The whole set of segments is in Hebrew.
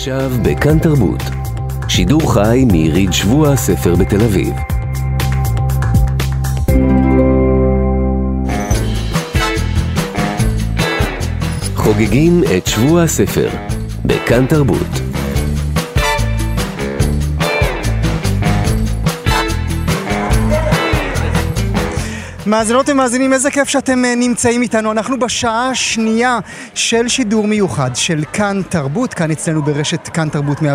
עכשיו בכאן תרבות. שידור חי מיריד שבוע הספר בתל אביב. חוגגים את שבוע הספר בכאן תרבות. מאזינות ומאזינים, איזה כיף שאתם אה, נמצאים איתנו. אנחנו בשעה השנייה של שידור מיוחד של כאן תרבות, כאן אצלנו ברשת כאן תרבות 104.9, 105.3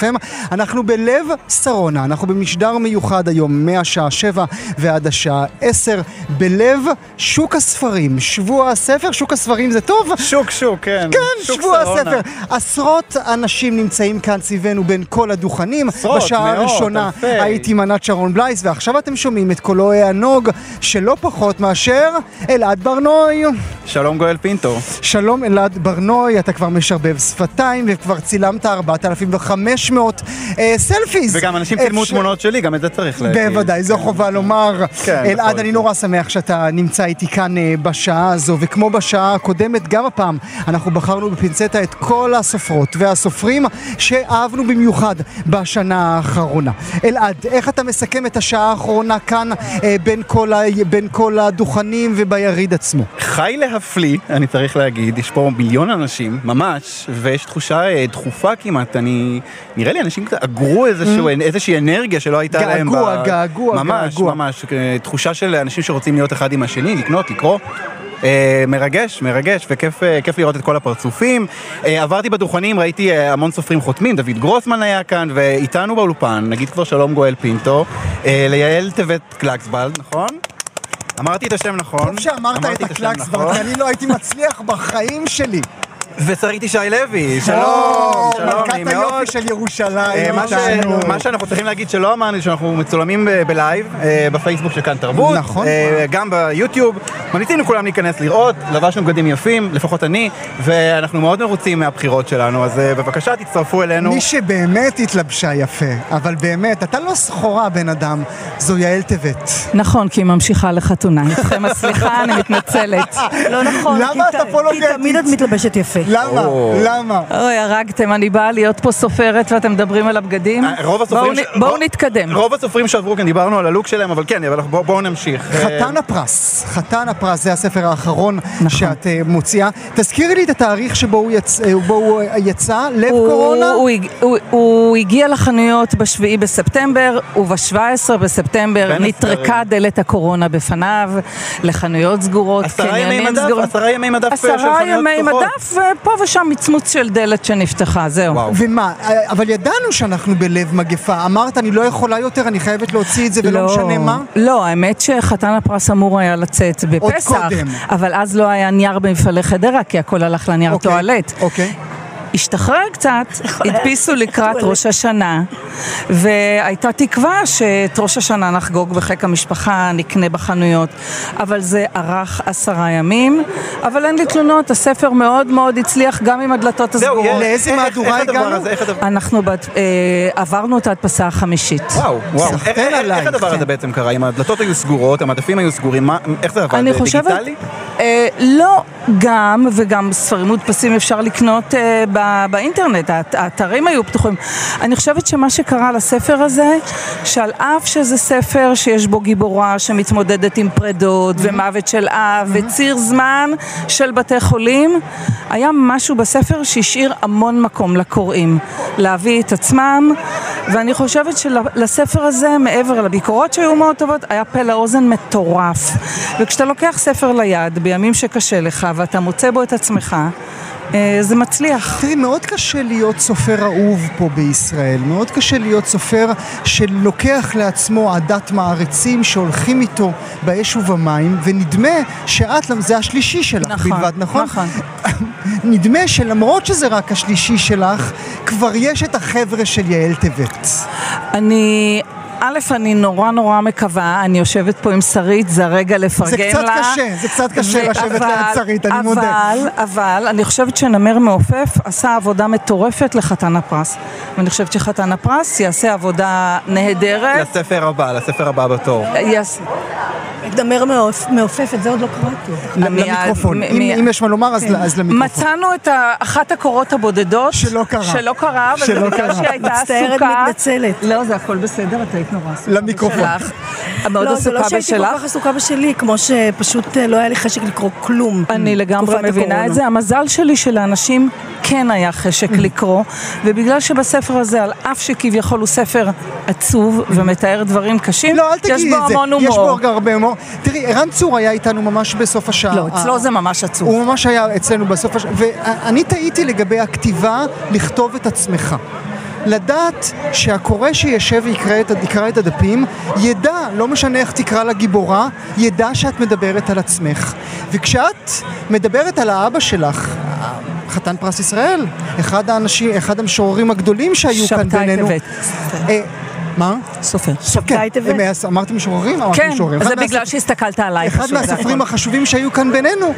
FM. אנחנו בלב שרונה, אנחנו במשדר מיוחד היום מהשעה 7 ועד השעה 10, בלב שוק הספרים. שבוע הספר, שוק הספרים זה טוב? שוק שוק, כן. כן, שבוע הספר. עשרות אנשים נמצאים כאן סביבנו בין כל הדוכנים. עשרות, בשעה מאות, הראשונה אלפי. הייתי עם ענת שרון בלייס, ועכשיו אתם שומעים את קולו הענוג שלא פחות מאשר אלעד ברנוי. שלום גואל פינטו. שלום אלעד ברנוי, אתה כבר משרבב שפתיים וכבר צילמת 4,500 אה, סלפיז. וגם אנשים צילמו אפשר- תמונות שלי, גם את זה צריך להגיד. בוודאי, זו חובה לומר. כן, אלעד, בכל אני. נורא שמח שאתה נמצא איתי כאן אה, בשעה הזו, וכמו בשעה הקודמת, גם הפעם אנחנו בחרנו בפינצטה את כל הסופרות והסופרים שאהבנו במיוחד בשנה האחרונה. אלעד, איך אתה מסכם את השעה האחרונה כאן אה, בין כל, ה... בין כל הדוכנים וביריד עצמו? חי להפליא, אני צריך להגיד, יש פה מיליון אנשים, ממש, ויש תחושה אה, דחופה כמעט, אני... נראה לי אנשים קצת אגרו איזשהו, איזושהי אנרגיה שלא הייתה להם. Mm. געגוע, געגוע, ממש, געגוע. ממש, אה, תחושה של אנשים שרוצים להיות אחד עם השני, לקנות, לקרוא. אה, מרגש, מרגש, וכיף אה, לראות את כל הפרצופים. אה, עברתי בדוכנים, ראיתי המון סופרים חותמים, דוד גרוסמן היה כאן, ואיתנו באולפן, נגיד כבר שלום גואל פינטו, ליעל טבת קלקסבלד, נכון? אמרתי את השם נכון. טוב שאמרת את השם הקלקסברט, נכון. אני לא הייתי מצליח בחיים שלי. ושרית ישי לוי, שלום, שלום, נעים מלכת מאוד. היופי של אה, ירושלים איתנו. מה שאנחנו צריכים להגיד שלא אמרנו, שאנחנו מצולמים בלייב, אה, בפייסבוק של כאן תרבות, נכון. אה, גם ביוטיוב, ממליצים לכולם להיכנס לראות, לבשנו בגדים יפים, לפחות אני, ואנחנו מאוד מרוצים מהבחירות שלנו, אז אה, בבקשה תצטרפו אלינו. מי שבאמת התלבשה יפה, אבל באמת, אתה לא סחורה בן אדם, זו יעל טבת. נכון, כי היא ממשיכה לחתונה. איתכם הסליחה, אני מתנצלת. לא נכון, למה כי ת- אתה כי תמיד את מתלבשת יפה. למה? למה? אוי, הרגתם, אני באה להיות פה סופרת ואתם מדברים על הבגדים? אה, רוב הסופרים... בואו נתקדם. רוב הסופרים שעברו כאן, דיברנו על הלוק שלהם, אבל כן, אבל בואו בואו נמשיך. אה, חתן הפרס, חתן הפרס, זה הספר האחרון נכון. שאת אה, מוציאה. תזכירי לי את התאריך שבו הוא אה, אה, יצא, לב קורונה? הוא הג- הוא- הוא הגיע לחנויות בשביעי בספטמבר, וב-17 בספטמבר נטרקה. דלת הקורונה בפניו, לחנויות סגורות, עשרה ימי קניונים מדף, סגורים. עשרה ימי מדף אה, של עשרה חנויות ימי פתוחות. מדף, ופה ושם מצמוץ של דלת שנפתחה, זהו. וואו. ומה, אבל ידענו שאנחנו בלב מגפה. אמרת, אני לא יכולה יותר, אני חייבת להוציא את זה ולא משנה מה? לא, האמת שחתן הפרס אמור היה לצאת בפסח, קודם. אבל אז לא היה נייר במפעלי חדרה, כי הכל הלך לנייר אוקיי, טואלט. אוקיי. השתחרר קצת, הדפיסו לקראת ראש השנה, והייתה תקווה שאת ראש השנה נחגוג בחיק המשפחה, נקנה בחנויות, אבל זה ארך עשרה ימים, אבל אין לי תלונות, הספר מאוד מאוד הצליח גם עם הדלתות זהו, הסגורות. יעל, לאיזה מהדורה הגענו? אנחנו אה, עברנו את ההדפסה החמישית. וואו, וואו. איך- הדבר כן. הזה בעצם קרה? אם הדלתות היו סגורות, המדפים היו סגורים, איך זה עבד? אני חושבת, דיגיטלי? אה, לא, גם, וגם ספרים מודפסים אפשר לקנות אה, באינטרנט, האת- האתרים היו פתוחים. אני חושבת שמה שקרה לספר הזה, שעל אף שזה ספר שיש בו גיבורה שמתמודדת עם פרדות ומוות של אב וציר זמן של בתי חולים, היה משהו בספר שהשאיר המון מקום לקוראים להביא את עצמם, ואני חושבת שלספר הזה, מעבר לביקורות שהיו מאוד טובות, היה פה לאוזן מטורף. וכשאתה לוקח ספר ליד בימים שקשה לך ואתה מוצא בו את עצמך, אה, זה מצליח. תראי, מאוד קשה להיות סופר אהוב פה בישראל. מאוד קשה להיות סופר שלוקח לעצמו עדת מעריצים שהולכים איתו באש ובמים, ונדמה שאת, זה השלישי שלך נכון, בלבד, נכון? נכון. נדמה שלמרות שזה רק השלישי שלך, כבר יש את החבר'ה של יעל טבת. אני... א', אני נורא נורא מקווה, אני יושבת פה עם שרית, זה הרגע לפרגן זה לה. קצת קשה, זה קצת קשה ו- לשבת אבל- ליד שרית, אני מודה. אבל, אבל, אני חושבת שנמר מעופף עשה עבודה מטורפת לחתן הפרס. ואני חושבת שחתן הפרס יעשה עבודה נהדרת. לספר הבא, לספר הבא בתור. להתנמר מעופ- מעופפת, זה עוד לא קראתי. למיקרופון. מ- אם מ- אם יש מה לומר, אז ל- אז למיקרופון. מצאנו את אחת הקורות הבודדות שלא קרה. שלא קרה, וזה שלא בגלל קרה. שהיא הייתה מצטערת, עסוקה. מתנצלת. לא, זה הכל בסדר, את היית נורא עסוקה למיקרופון. בשלך. מאוד לא, זה לא עסוקה שהייתי כל בשלך. כך עסוקה בשלי, כמו שפשוט אה, לא היה לי חשק לקרוא כלום. אני לגמרי מבינה. את זה. המזל שלי שלאנשים כן היה חשק לקרוא, ובגלל שבספר הזה, על אף שכביכול הוא ספר עצוב ומתאר דברים קשים, לא, אל יש תגידי בו את זה. יש. בו הרבה הומור. תראי, ערן צור היה איתנו ממש בסוף השעה. לא, אצלו זה ממש עצוב. הוא ממש היה אצלנו בסוף השעה. ואני תהיתי לגבי הכתיבה, לכתוב את עצמך. לדעת שהקורא שישב ויקרא את, יקרא את הדפים, ידע, לא משנה איך תקרא לגיבורה, ידע שאת מדברת על עצמך. וכשאת מדברת על האבא שלך, חתן פרס ישראל, אחד האנשים, אחד המשוררים הגדולים שהיו כאן שבתאי בינינו. טבת. אה, מה? סופר. שבתאי טבת? הם- אמרתי משוררים? כן, משוררים. זה בגלל שהסתכלת עליי. אחד מהסופרים. החשובים שהיו כאן בינינו.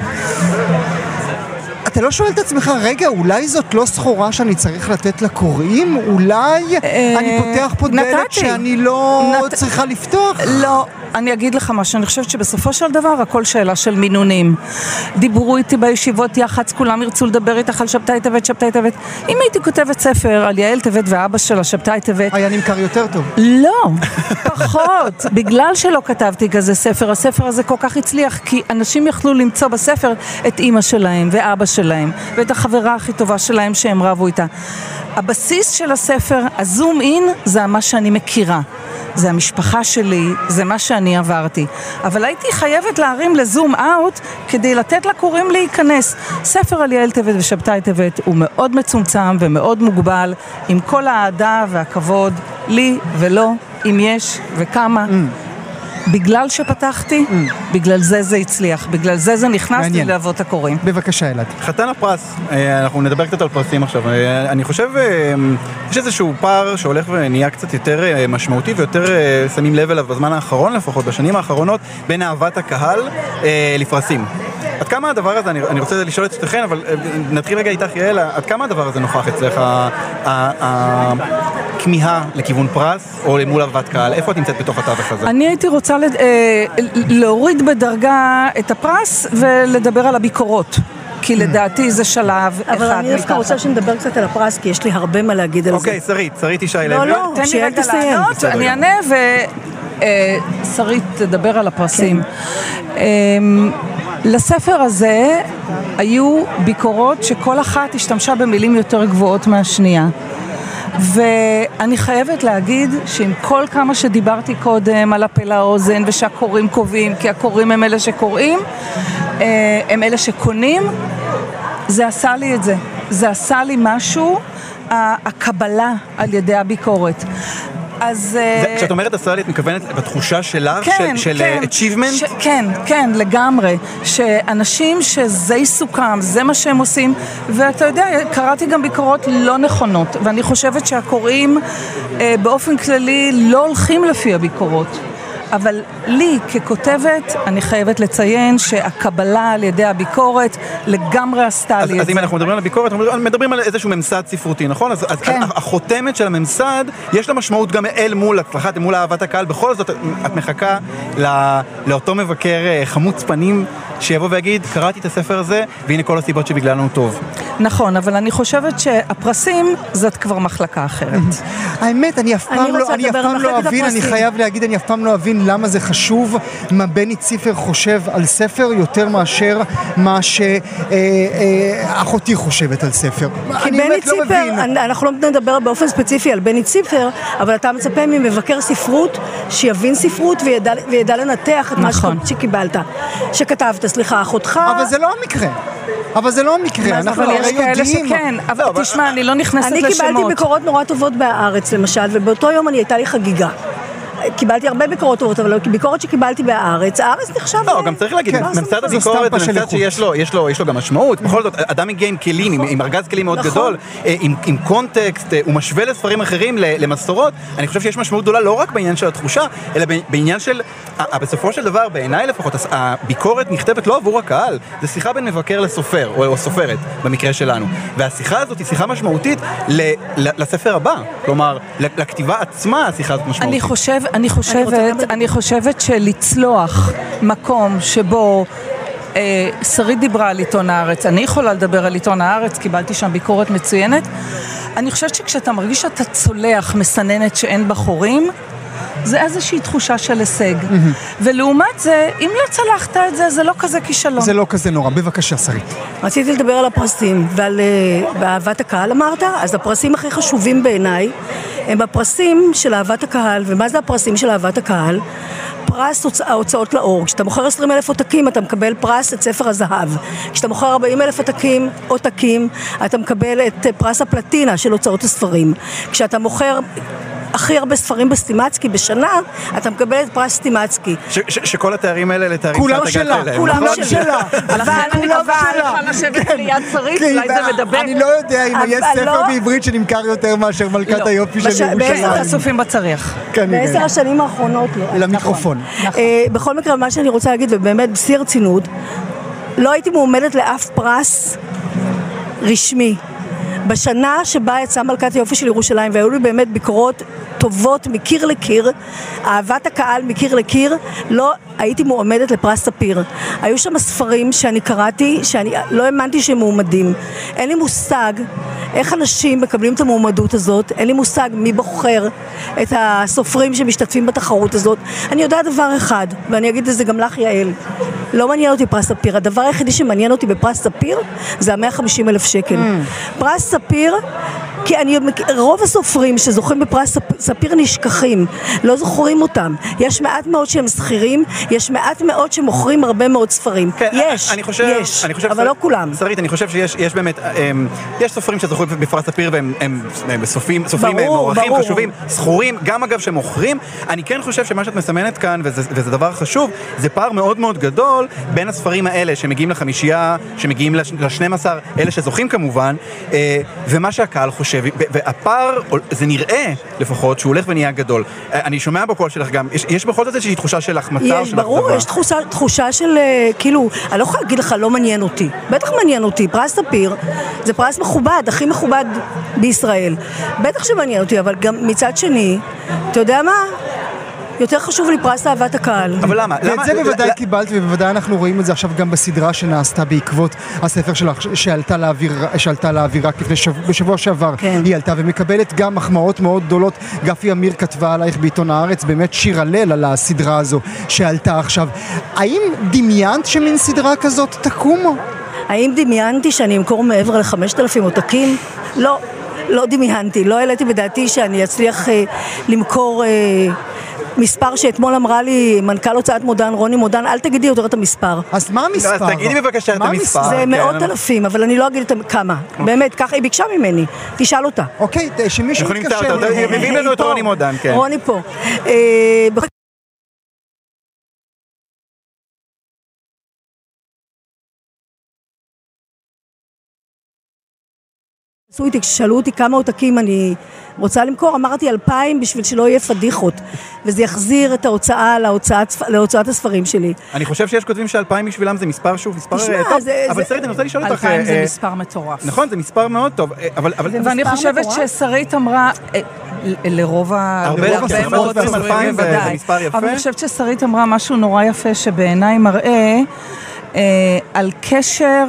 אתה לא שואל את עצמך, רגע, אולי זאת לא סחורה שאני צריך לתת לקוראים? אולי אה, אני פותח פה דלת. שאני לא צריכה לפתוח? לא, אני אגיד לך משהו, אני חושבת שבסופו של דבר הכל שאלה של מינונים. דיברו איתי בישיבות יח"צ, כולם ירצו לדבר איתך על שבתאי טבת, שבתאי טבת. אם הייתי כותבת ספר על יעל טבת ואבא שלה, שבתאי טבת, היה נמכר יותר טוב. לא, פחות. בגלל שלא כתבתי כזה ספר, הספר הזה כל כך הצליח, כי אנשים יכלו למצוא בספר את אימא שלהם ואבא שלהם, ואת החברה הכי טובה שלהם שהם רבו איתה. הבסיס של הספר, הזום אין, זה מה שאני מכירה. זה המשפחה שלי, זה מה שאני עברתי. אבל הייתי חייבת להרים לזום אאוט כדי לתת לקוראים להיכנס. ספר על יעל טבת ושבתאי טבת הוא מאוד מצומצם ומאוד מוגבל, עם כל האהדה והכבוד לי ולא, אם יש וכמה. בגלל שפתחתי, בגלל זה זה הצליח, בגלל זה זה נכנס מעניין. ללהבות הקוראים. בבקשה, אלעד. חתן הפרס, אה, אנחנו נדבר קצת על פרסים עכשיו. אה, אני חושב, אה, יש איזשהו פער שהולך ונהיה קצת יותר משמעותי ויותר שמים לב אליו בזמן האחרון לפחות, בשנים האחרונות, בין אהבת הקהל לפרסים. עד כמה הדבר הזה, אני, אני רוצה לשאול את שתיכן, אבל אה, נתחיל רגע איתך יעל, עד כמה הדבר הזה נוכח אצלך, הכמיהה לכיוון פרס, או למול אהבת קהל? איפה את נמצאת בתוך התווך הזה? אני הייתי רוצה לד- אה, להוריד בדרגה את הפרס ולדבר על הביקורות. כי לדעתי זה שלב אחד אבל אני דווקא. רוצה שנדבר קצת על הפרס, כי יש לי הרבה מה להגיד על זה. אוקיי, שרית, שרית ישי לוי. לא, לא. תן לי שיעל תסיים. לענות, אני. אענה ושרית תדבר על הפרסים. לספר הזה היו ביקורות שכל אחת השתמשה במילים יותר גבוהות מהשנייה. ואני חייבת להגיד שעם כל כמה שדיברתי קודם על הפה לאוזן ושהקוראים קובעים, כי הקוראים הם אלה שקוראים, אה, הם אלה שקונים, זה עשה לי את זה. זה עשה לי משהו, הקבלה על ידי הביקורת. אז... אה, זה- כשאת אומרת לי, את מתכוונת בתחושה שלך, כן, של, של כן. אה, achievement? ש- כן, כן, לגמרי. שאנשים שזה עיסוקם, זה מה שהם עושים, ואתה יודע, קראתי גם ביקורות לא נכונות, ואני חושבת שהקוראים אה, באופן כללי לא הולכים לפי הביקורות. אבל לי, ככותבת, אני חייבת לציין שהקבלה על ידי הביקורת לגמרי עשתה אז, לי את אז זה. אם אנחנו מדברים על הביקורת, אנחנו מדברים על איזשהו ממסד ספרותי, נכון? אז, אז כן. החותמת של הממסד, יש לה משמעות גם אל מול הצלחת, מול אהבת הקהל. בכל זאת, את מחכה לא, לאותו מבקר אה, חמוץ פנים, שיבוא ויגיד, קראתי את הספר הזה, והנה כל הסיבות שבגללן הוא טוב. נכון, אבל אני חושבת שהפרסים זאת כבר מחלקה אחרת. האמת, אני אף פעם לא, לא אבין, אני. חייב להגיד, אני אף פעם לא אבין למה זה חשוב, מה בני ציפר חושב על ספר, יותר מאשר מה שאחותי חושבת על ספר. כי אני בני לא ציפר, מבין. אני- אנחנו לא נדבר באופן ספציפי על בני ציפר, אבל אתה מצפה ממבקר ספרות שיבין ספרות וידע, וידע לנתח את מה נכון. ש- שקיבלת, שכתבת, סליחה, אחותך... אבל זה לא המקרה. אבל זה לא המקרה, אנחנו אבל הרי יש כאלה יודעים... שכן, אבל אבל- תשמע, אני לא נכנסת אני לשמות. קיבלתי ביקורות נורא טובות בהארץ למשל, ובאותו יום אני הייתה לי חגיגה. קיבלתי הרבה ביקורות טובות, אבל ביקורת שקיבלתי בהארץ, הארץ נחשב... לא, גם צריך להגיד, ממסד זו הביקורת זה ממסד איכות. שיש לו, יש לו, יש לו גם משמעות. בכל זאת, אדם מגיע עם כלים, עם- ארגז כלים מאוד נכון. גדול, אה, עם קונטקסט, אה, הוא משווה לספרים אחרים, ל- למסורות. אני חושב שיש משמעות גדולה לא רק בעניין של התחושה, אלא בעניין של, בסופו של דבר, בעיניי לפחות, הביקורת נכתבת לא עבור הקהל, זה שיחה בין מבקר לסופר, או סופרת, במקרה שלנו. והשיחה הזאת היא שיחה משמעותית ל- ל- לספר הבא. כלומר, לכתיבה עצמה השיחה הזאת משמעותית. אני חושב, אני חושבת, אני חושבת שלצלוח מקום שבו אה, שרית דיברה על עיתון הארץ, אני יכולה לדבר על עיתון הארץ, קיבלתי שם ביקורת מצוינת. אני חושבת שכשאתה מרגיש שאתה צולח מסננת שאין בה חורים, זה איזושהי תחושה של הישג. ולעומת זה, אם לא צלחת את זה, זה לא כזה כישלון. זה לא כזה נורא. בבקשה, שרית. רציתי לדבר על הפרסים ועל אה, אהבת הקהל אמרת? אז הפרסים הכי חשובים בעיניי הם הפרסים של אהבת הקהל. ומה זה הפרסים של אהבת הקהל? פרס הוצ... ההוצאות לאור. כשאתה מוכר 20 אלף עותקים אתה מקבל פרס את ספר הזהב. כשאתה מוכר 40 אלף עותקים, עותקים, אתה מקבל את פרס הפלטינה של הוצאות הספרים. כשאתה מוכר הכי הרבה ספרים בסטימצקי בשנה, אתה מקבל את פרס סטימצקי. ש- ש- שכל התארים האלה לתארים שאת הגעת אליהם. כולם נכון? שלה. אני כולם שלה. לך לשבת ליד שרית, כי אולי זה מדבק. אני לא יודע אם אבל יש ספר לא- בעברית שנמכר יותר מאשר מלכת לא. היופי של בעשר ירושלים. חשופים בצריח. בעשר השנים האחרונות לא. למיקרופון. אה, בכל מקרה, מה שאני רוצה להגיד, ובאמת בשיא הרצינות, לא הייתי מועמדת לאף פרס רשמי. בשנה שבה יצאה מלכת היופי של ירושלים, והיו לי באמת ביקורות טובות מקיר לקיר, אהבת הקהל מקיר לקיר, לא הייתי מועמדת לפרס ספיר. היו שם ספרים שאני קראתי, שאני לא האמנתי שהם מועמדים. אין לי מושג איך אנשים מקבלים את המועמדות הזאת, אין לי מושג מי בוחר את הסופרים שמשתתפים בתחרות הזאת. אני יודעת דבר אחד, ואני אגיד את זה גם לך יעל, לא מעניין אותי פרס ספיר, הדבר היחידי שמעניין אותי בפרס ספיר זה המאה חמישים אלף שקל. פרס ספיר כי אני, רוב הסופרים שזוכים בפרס ספ- ספיר נשכחים, לא זוכרים אותם. יש מעט מאוד שהם שכירים, יש מעט מאוד שמוכרים הרבה מאוד ספרים. כן, יש, אני חושב, יש, אני חושב, אבל לא כולם. שרית, אני חושב שיש יש באמת, אמ, יש סופרים שזכו בפרס ספיר והם הם, הם סופרים, סופרים ברור, מוערכים, ברור. חשובים, זכורים, גם אגב שמוכרים. אני כן חושב שמה שאת מסמנת כאן, וזה, וזה דבר חשוב, זה פער מאוד מאוד גדול בין הספרים האלה שמגיעים לחמישייה, שמגיעים ל-12, אלה שזוכים כמובן, אה, ומה שהקהל חושב, והפער, זה נראה לפחות, שהוא הולך ונהיה גדול. אה, אני שומע בקול שלך גם, יש, יש בכל זאת איזושהי תחושה של החמצה, יש, של ברור. יש תחושה, תחושה של אה, כאילו, אני לא יכולה להגיד לך לא מעניין אותי, בטח מעניין אותי, פרס ספיר זה פרס מכובד, הכי מכובד בישראל, בטח שמעניין אותי, אבל גם מצד שני, אתה יודע מה? יותר חשוב לי פרס אהבת הקהל. אבל למה? ואת למה? זה בוודאי קיבלת, ובוודאי אנחנו רואים את זה עכשיו גם בסדרה שנעשתה בעקבות הספר שלך, ש- שעלתה לאוויר, שעלתה לאוויר רק לפני שבוע, בשבוע שעבר. כן. היא עלתה ומקבלת גם מחמאות מאוד גדולות. גפי אמיר כתבה עלייך בעיתון הארץ, באמת שיר הלל על הסדרה הזו שעלתה עכשיו. האם דמיינת שמין סדרה כזאת תקום? האם דמיינתי שאני אמכור מעבר לחמשת אלפים עותקים? לא, לא דמיינתי, לא העליתי בדעתי שאני אצליח אה, למכור... אה, מספר שאתמול אמרה לי מנכ"ל הוצאת מודן, רוני מודן, אל תגידי יותר את המספר. אז מה המספר? אז תגידי בבקשה את המספר. זה כן, מאות אלפים, אבל אני לא אגיד את כמה. באמת, ככה היא ביקשה ממני. תשאל אותה. אוקיי, ת- שמישהו יכולים יתקשר. למצוא אותה, אליי. מביאים לנו את. רוני מודן, כן. רוני פה. עשו איתי, כששאלו אותי כמה עותקים אני רוצה למכור, אמרתי אלפיים בשביל שלא יהיה פדיחות וזה יחזיר את ההוצאה להוצאת, להוצאת הספרים שלי. אני חושב שיש כותבים שאלפיים בשבילם זה מספר שוב, מספר תשמע, אה, טוב, זה- אבל זה- שרית, אני רוצה לשאול אותך... אלפיים זה אה, מספר מטורף. נכון, זה מספר מאוד טוב, אה, אבל... אבל- ואני חושבת מטורף. ששרית אמרה, אה, לרוב ה... הרבה מאוד אלפיים, זה- מספר יפה. אבל אני חושבת ששרית אמרה משהו נורא יפה שבעיניי מראה אה, על קשר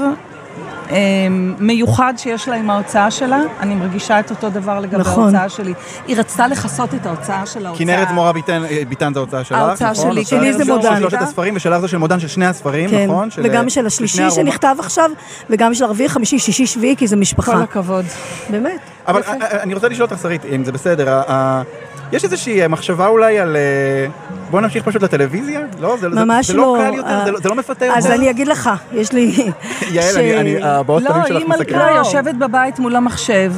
מיוחד שיש לה עם ההוצאה שלה. אני מרגישה את אותו דבר לגבי נכון. ההוצאה שלי. היא רצתה לכסות את ההוצאה של ההוצאה. כנרת מורה ביטן, אה, ביטן זה ההוצאה שלך, ההוצאה נכון? שלי, ההוצאה שלי זה של מודן. שלושת הספרים, ושלך זה של מודן של שני הספרים, כן, נכון? של- וגם של של השלישי. שנכתב עכשיו וגם של הרביעי, חמישי, שישי, שביעי, כי זה משפחה. כל הכבוד. באמת. אבל יפה. אה, אה, אני רוצה לשאול אותך, שרית, אם זה בסדר, יש איזושהי אה, מחשבה אולי על... אה, בוא נמשיך פשוט לטלוויזיה? לא, זה זה- ממש זה לא לא. קל יותר, אה, זה לא- זה לא מפתה יותר? אז אני אגיד לך, יש לי... יעל, ש- אני- אני, הבעות לא, פנים שלך היא מלכה מסקרת. יושבת בבית מול המחשב,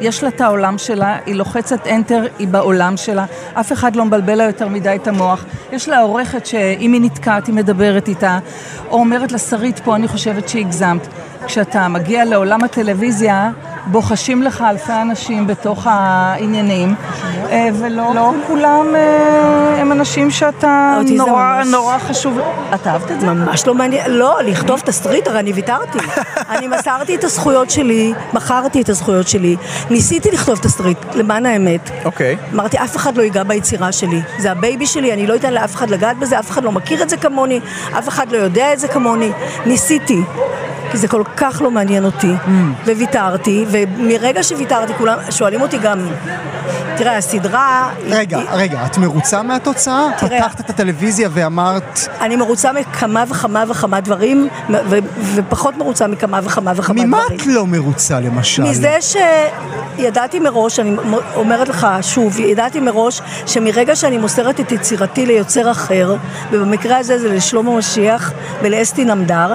יש לה את העולם שלה, היא לוחצת enter, היא בעולם שלה, אף אחד לא מבלבל לה יותר מדי את המוח. יש לה עורכת שאם היא נתקעת, היא מדברת איתה, או אומרת לה, שרית, פה אני חושבת שהגזמת. כשאתה מגיע לעולם הטלוויזיה, בוחשים לך אלפי אנשים בתוך העניינים, אה, ולא לא כולם אה, הם אנשים שאתה אותי זה נורא ממש- נורא חשוב. את אהבת את זה? ממש לא מעניין, לא, לכתוב תסריט, הרי אני ויתרתי. אני מסרתי את הזכויות שלי, מכרתי את הזכויות שלי, ניסיתי לכתוב תסריט, למען האמת. אוקיי. אמרתי, אף אחד לא ייגע ביצירה שלי. זה הבייבי שלי, אני לא אתן לאף אחד לגעת בזה, אף אחד לא מכיר את זה כמוני, אף אחד לא יודע את זה כמוני. ניסיתי, כי זה כל כך לא מעניין אותי. וויתרתי, ומרגע שוויתרתי, כולם שואלים אותי גם, תראה, הסדרה... רגע, רגע, את מרוצה מהתוצאה? תראה- פתחת את הטלוויזיה ואמרת, אני מרוצה מכמה וכמה וכמה דברים, ו- ופחות מרוצה מכמה וכמה וכמה ממה דברים. את לא מרוצה למשל? מזה שידעתי מראש, אני אומרת לך שוב, ידעתי מראש שמרגע שאני מוסרת את יצירתי ליוצר אחר, ובמקרה הזה זה לשלמה משיח ולאסתי נמדר,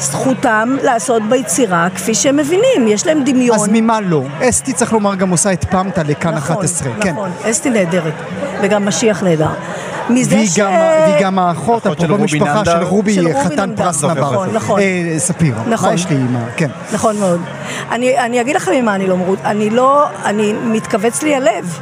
זכותם לעשות ביצירה כפי שהם מבינים, יש להם דמיון. אז ממה לא? אסתי, צריך לומר, גם עושה את פמטה לכאן 11. כן. נכון, אסתי נהדרת, וגם משיח נהדר. מזה והיא ש... גם, והיא גם האחות, אפרופו משפחה. של רובי, של רובי חתן פרס נכון, נבר. נכון. אה, ספיר. נכון. מה יש לי עם ה... כן. נכון מאוד. אני, אני אגיד לכם ממה אני לא מרוצה. אני לא, אני מתכווץ לי הלב.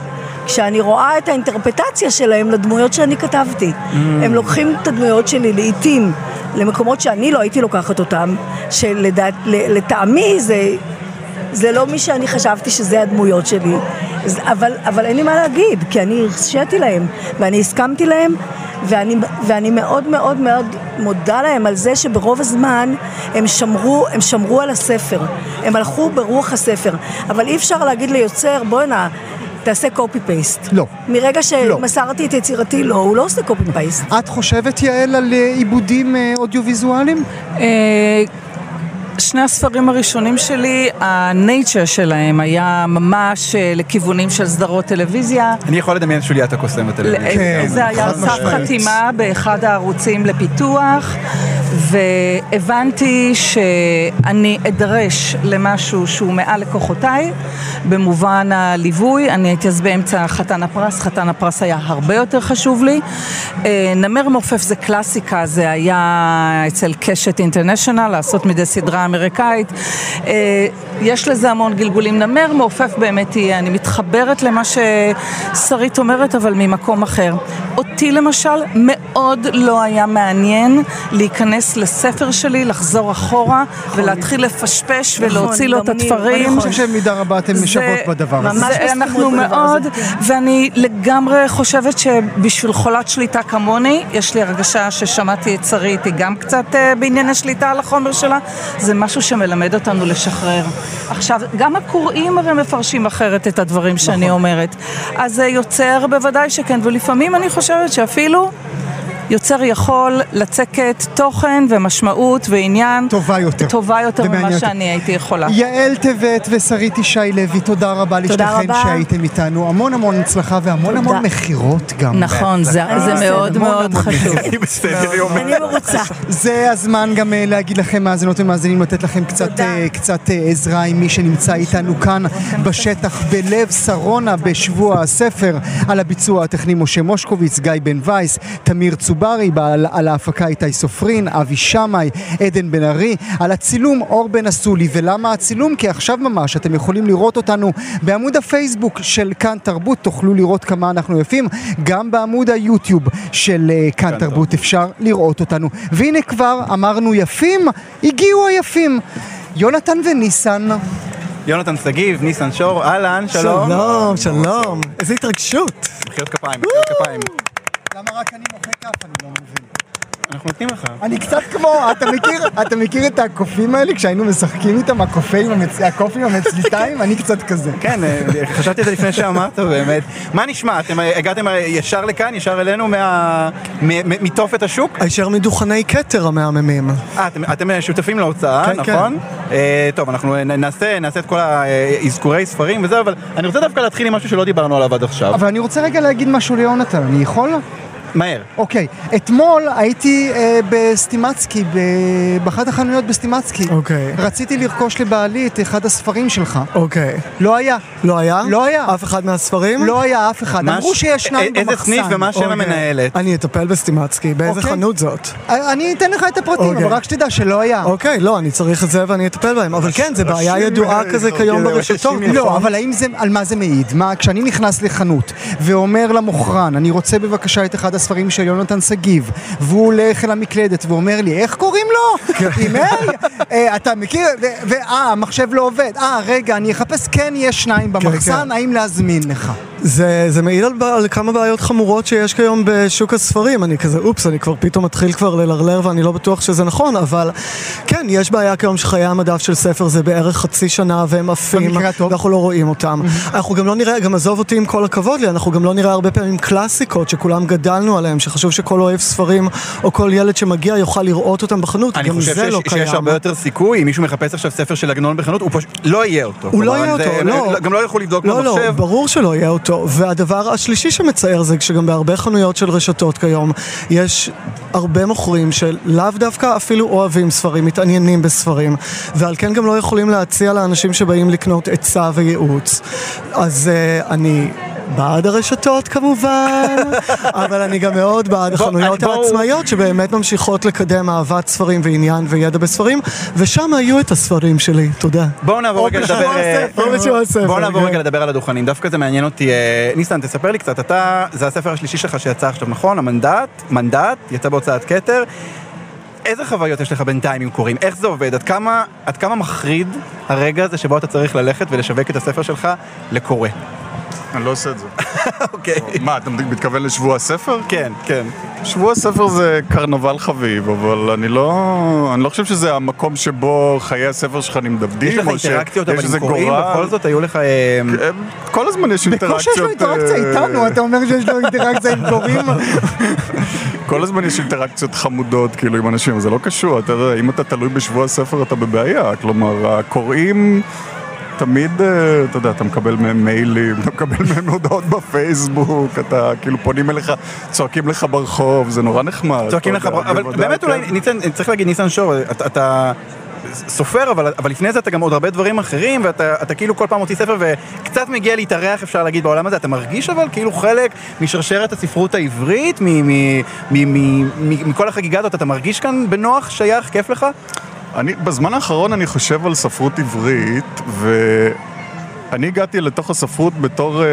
כשאני רואה את האינטרפטציה שלהם לדמויות שאני כתבתי. Mm. הם לוקחים את הדמויות שלי לעיתים למקומות שאני לא הייתי לוקחת אותם, שלטעמי זה, זה לא מי שאני חשבתי שזה הדמויות שלי. אבל, אבל אין לי מה להגיד, כי אני הרשיתי להם, ואני הסכמתי להם, ואני, ואני מאוד מאוד מאוד מודה להם על זה שברוב הזמן הם שמרו, הם שמרו על הספר, הם הלכו ברוח הספר, אבל אי אפשר להגיד ליוצר, בוא'נה, תעשה קופי פייסט. לא. מרגע שמסרתי את יצירתי, לא, הוא לא עושה קופי פייסט. את חושבת, יעל, על אה, עיבודים אה, אודיו-ויזואליים? אה, שני הספרים הראשונים שלי, הנייצ'ר שלהם היה ממש לכיוונים של סדרות טלוויזיה. אני יכול לדמיין את שוליית הקוסם בטלוויזיה. כן, זה היה על סף. חתימה באחד הערוצים לפיתוח, והבנתי שאני אדרש למשהו שהוא מעל לכוחותיי, במובן הליווי. אני הייתי אז באמצע חתן הפרס, חתן הפרס היה הרבה יותר חשוב לי. אה, נמר מעופף זה קלאסיקה, זה היה אצל קשת אינטרנשיונל, לעשות מדי סדרה אמריקאית. אה, יש לזה המון גלגולים. נמר מעופף באמת יהיה, אני מתחברת למה ששרית אומרת, אבל ממקום אחר. אותי למשל מאוד לא היה מעניין להיכנס לספר שלי, לחזור אחורה ולהתחיל לפשפש ולהוציא לו את התפרים. אני חושב שבמידה רבה אתן משוות בדבר הזה. ממש אנחנו מאוד, כן. ואני לגמרי חושבת שבשביל חולת שליטה כמוני, יש לי הרגשה ששמעתי את שרית, היא גם קצת אה, בענייני שליטה על החומר שלה, זה משהו שמלמד אותנו לשחרר. עכשיו, גם הקוראים הרי מפרשים אחרת את הדברים שאני נכון. אומרת. אז זה יוצר בוודאי שכן, ולפעמים אני חושבת שאפילו... יוצר יכול לצקת תוכן ומשמעות ועניין טובה יותר. טובה יותר ממה יותר. שאני הייתי יכולה. יעל טבת ושרית ישי לוי, תודה רבה תודה לשתיכן רבה. שהייתם איתנו. המון המון הצלחה והמון תודה. המון מכירות גם. נכון, זה, זה מאוד מאוד חשוב. אני מרוצה. זה הזמן גם אה, להגיד לכם, מאזינות ומאזינים, לתת לכם קצת. אה, קצת אה, עזרה עם מי שנמצא איתנו כאן בשטח, בלב שרונה, בשבוע הספר. על הביצוע הטכני משה מושקוביץ, גיא בן וייס, תמיר צוברי, על, על ההפקה איתי סופרין, אבי שמאי, עדן בן ארי, על הצילום אור בן אסולי. ולמה הצילום? כי עכשיו ממש אתם יכולים לראות אותנו בעמוד הפייסבוק של כאן תרבות, תוכלו לראות כמה אנחנו יפים, גם בעמוד היוטיוב של אה, כאן תרבות אפשר לראות אותנו. והנה כבר אמרנו יפים, הגיעו היפים. יונתן וניסן, יונתן שגיב, ניסן שור, אהלן, שלום. שלום, שלום. איזה התרגשות. מחיאות כפיים, מחיאות כפיים. למה רק אני מוחא כף? אני לא מבין. אנחנו נותנים לך. אני קצת כמו, אתה מכיר, אתה מכיר את הקופים האלה כשהיינו משחקים איתם, הקופים, המצ... הקופים המצליטיים? אני קצת כזה. כן, אה, חשבתי על זה לפני שאמרת באמת. מה נשמע? אתם אה, הגעתם אה, ישר לכאן, ישר אלינו מה- מתופת השוק? הישר מדוכני כתר המהממים. אה, אתם, אתם שותפים להוצאה, כן, נכון? אה, טוב, אנחנו נעשה, נעשה את כל האזכורי ספרים וזה, אבל אני רוצה דווקא להתחיל עם משהו שלא דיברנו עליו עד עכשיו. אבל אני רוצה רגע להגיד משהו ליונתן, אני יכול? מהר. אוקיי, אתמול הייתי אה, בסטימצקי, ב- באחת החנויות בסטימצקי. אוקיי. רציתי לרכוש לבעלי את אחד הספרים שלך. אוקיי. לא היה. לא היה? לא היה. אף אחד מהספרים? לא היה אף אחד. אמרו שיש שניים א- במחסן. איזה סניף ומה שם אוקיי. המנהלת? אני אטפל בסטימצקי. באיזה אוקיי. חנות זאת? אני אתן לך את הפרטים, אוקיי. אבל רק שתדע שלא היה. אוקיי, לא, אני צריך את זה ואני אטפל בהם. אבל כן, זה בעיה רש"ים, ידועה כזה זה- כיום ברשתות. רש"ים לא, נכון? אבל האם זה, על מה זה מעיד? מה, כשאני נכנס לחנות ואומר למוכרן, אני רוצה בבקשה את אחד הספרים של יונתן שגיב, והוא הולך אל המקלדת ואומר לי, איך קוראים לו? עם? אה, אתה מכיר? ואה, המחשב לא עובד. אה, רגע, אני אחפש, כן, יש שניים במחסן, כן. האם להזמין לך? זה, זה מעיד על, על כמה בעיות חמורות שיש כיום בשוק הספרים. אני כזה, אופס, אני כבר פתאום מתחיל כבר ללרלר ואני לא בטוח שזה נכון, אבל כן, יש בעיה כיום שחיי המדף של ספר זה בערך חצי שנה והם עפים. ואנחנו לא רואים אותם. אנחנו גם לא נראה, גם עזוב אותי עם כל הכבוד לי, אנחנו גם לא נראה הרבה פעמים קלאסיקות שכולם גדלנו עליהם, שחשוב שכל אוהב ספרים או כל ילד שמגיע יוכל לראות אותם בחנות, אני גם חושב זה שיש, לא קיים. שיש הרבה יותר סיכוי, אם מישהו מחפש עכשיו ספר של עגנון בחנות, הוא פשוט לא יהיה אותו. הוא לא יהיה זה- אותו, הם- לא. גם לא ילכו לבדוק לא, לא, במחשב. ברור שלא יהיה אותו. והדבר השלישי שמצער זה שגם בהרבה חנויות של רשתות כיום, יש הרבה מוכרים שלאו דווקא אפילו אוהבים ספרים, מתעניינים בספרים, ועל כן גם לא יכולים להציע לאנשים שבאים לקנות עצה וייעוץ. אז uh, אני... בעד הרשתות כמובן, אבל אני גם מאוד בעד החנויות העצמאיות שבאמת ממשיכות לקדם אהבת ספרים ועניין וידע בספרים, ושם היו את הספרים שלי, תודה. בואו נעבור רגע לדבר... אה, בואו נעבור כן. רגע לדבר על הדוכנים, דווקא זה מעניין אותי. אה, ניסן, תספר לי קצת, אתה, זה הספר השלישי שלך שיצא עכשיו, נכון? המנדט, מנדט, יצא בהוצאת כתר. איזה חוויות יש לך בינתיים עם קוראים? איך זה עובד? עד כמה, עד כמה מחריד הרגע הזה שבו אתה צריך ללכת ולשווק את הספר שלך לקורא? אני לא עושה את זה. אוקיי. מה, אתה מתכוון לשבוע הספר? כן, כן. שבוע הספר זה קרנבל חביב, אבל אני לא... אני לא חושב שזה המקום שבו חיי הספר שלך נמדדים, יש לך אינטראקציות, אבל עם איזה קוראים. בכל זאת היו לך... אה, אה, כל הזמן יש בקושי אינטראקציות... יש לו אינטראקציה אה, איתנו, אתה אומר שיש לו אינטראקציה עם קוראים? כל הזמן יש אינטראקציות חמודות, כאילו, עם אנשים, זה לא קשור, אתה יודע, אם אתה תלוי בשבוע הספר אתה בבעיה, כלומר, הקוראים... תמיד, אה, אתה יודע, אתה מקבל מהם מיילים, אתה מקבל מהם הודעות בפייסבוק, אתה כאילו פונים אליך, צועקים לך ברחוב, זה נורא נחמד. צועקים לך, יודע, אבל באמת אולי, כן. ניצן, צריך להגיד, ניסן שור, אתה- סופר, אבל אבל לפני זה אתה גם עוד הרבה דברים אחרים, ואתה אתה כאילו כל פעם מוציא ספר וקצת מגיע להתארח, אפשר להגיד, בעולם הזה. אתה מרגיש אבל כאילו חלק משרשרת הספרות העברית, מכל החגיגה הזאת, אתה מרגיש כאן בנוח, שייך, כיף לך? אני, בזמן האחרון אני חושב על ספרות עברית, ואני הגעתי לתוך הספרות בתור... אה,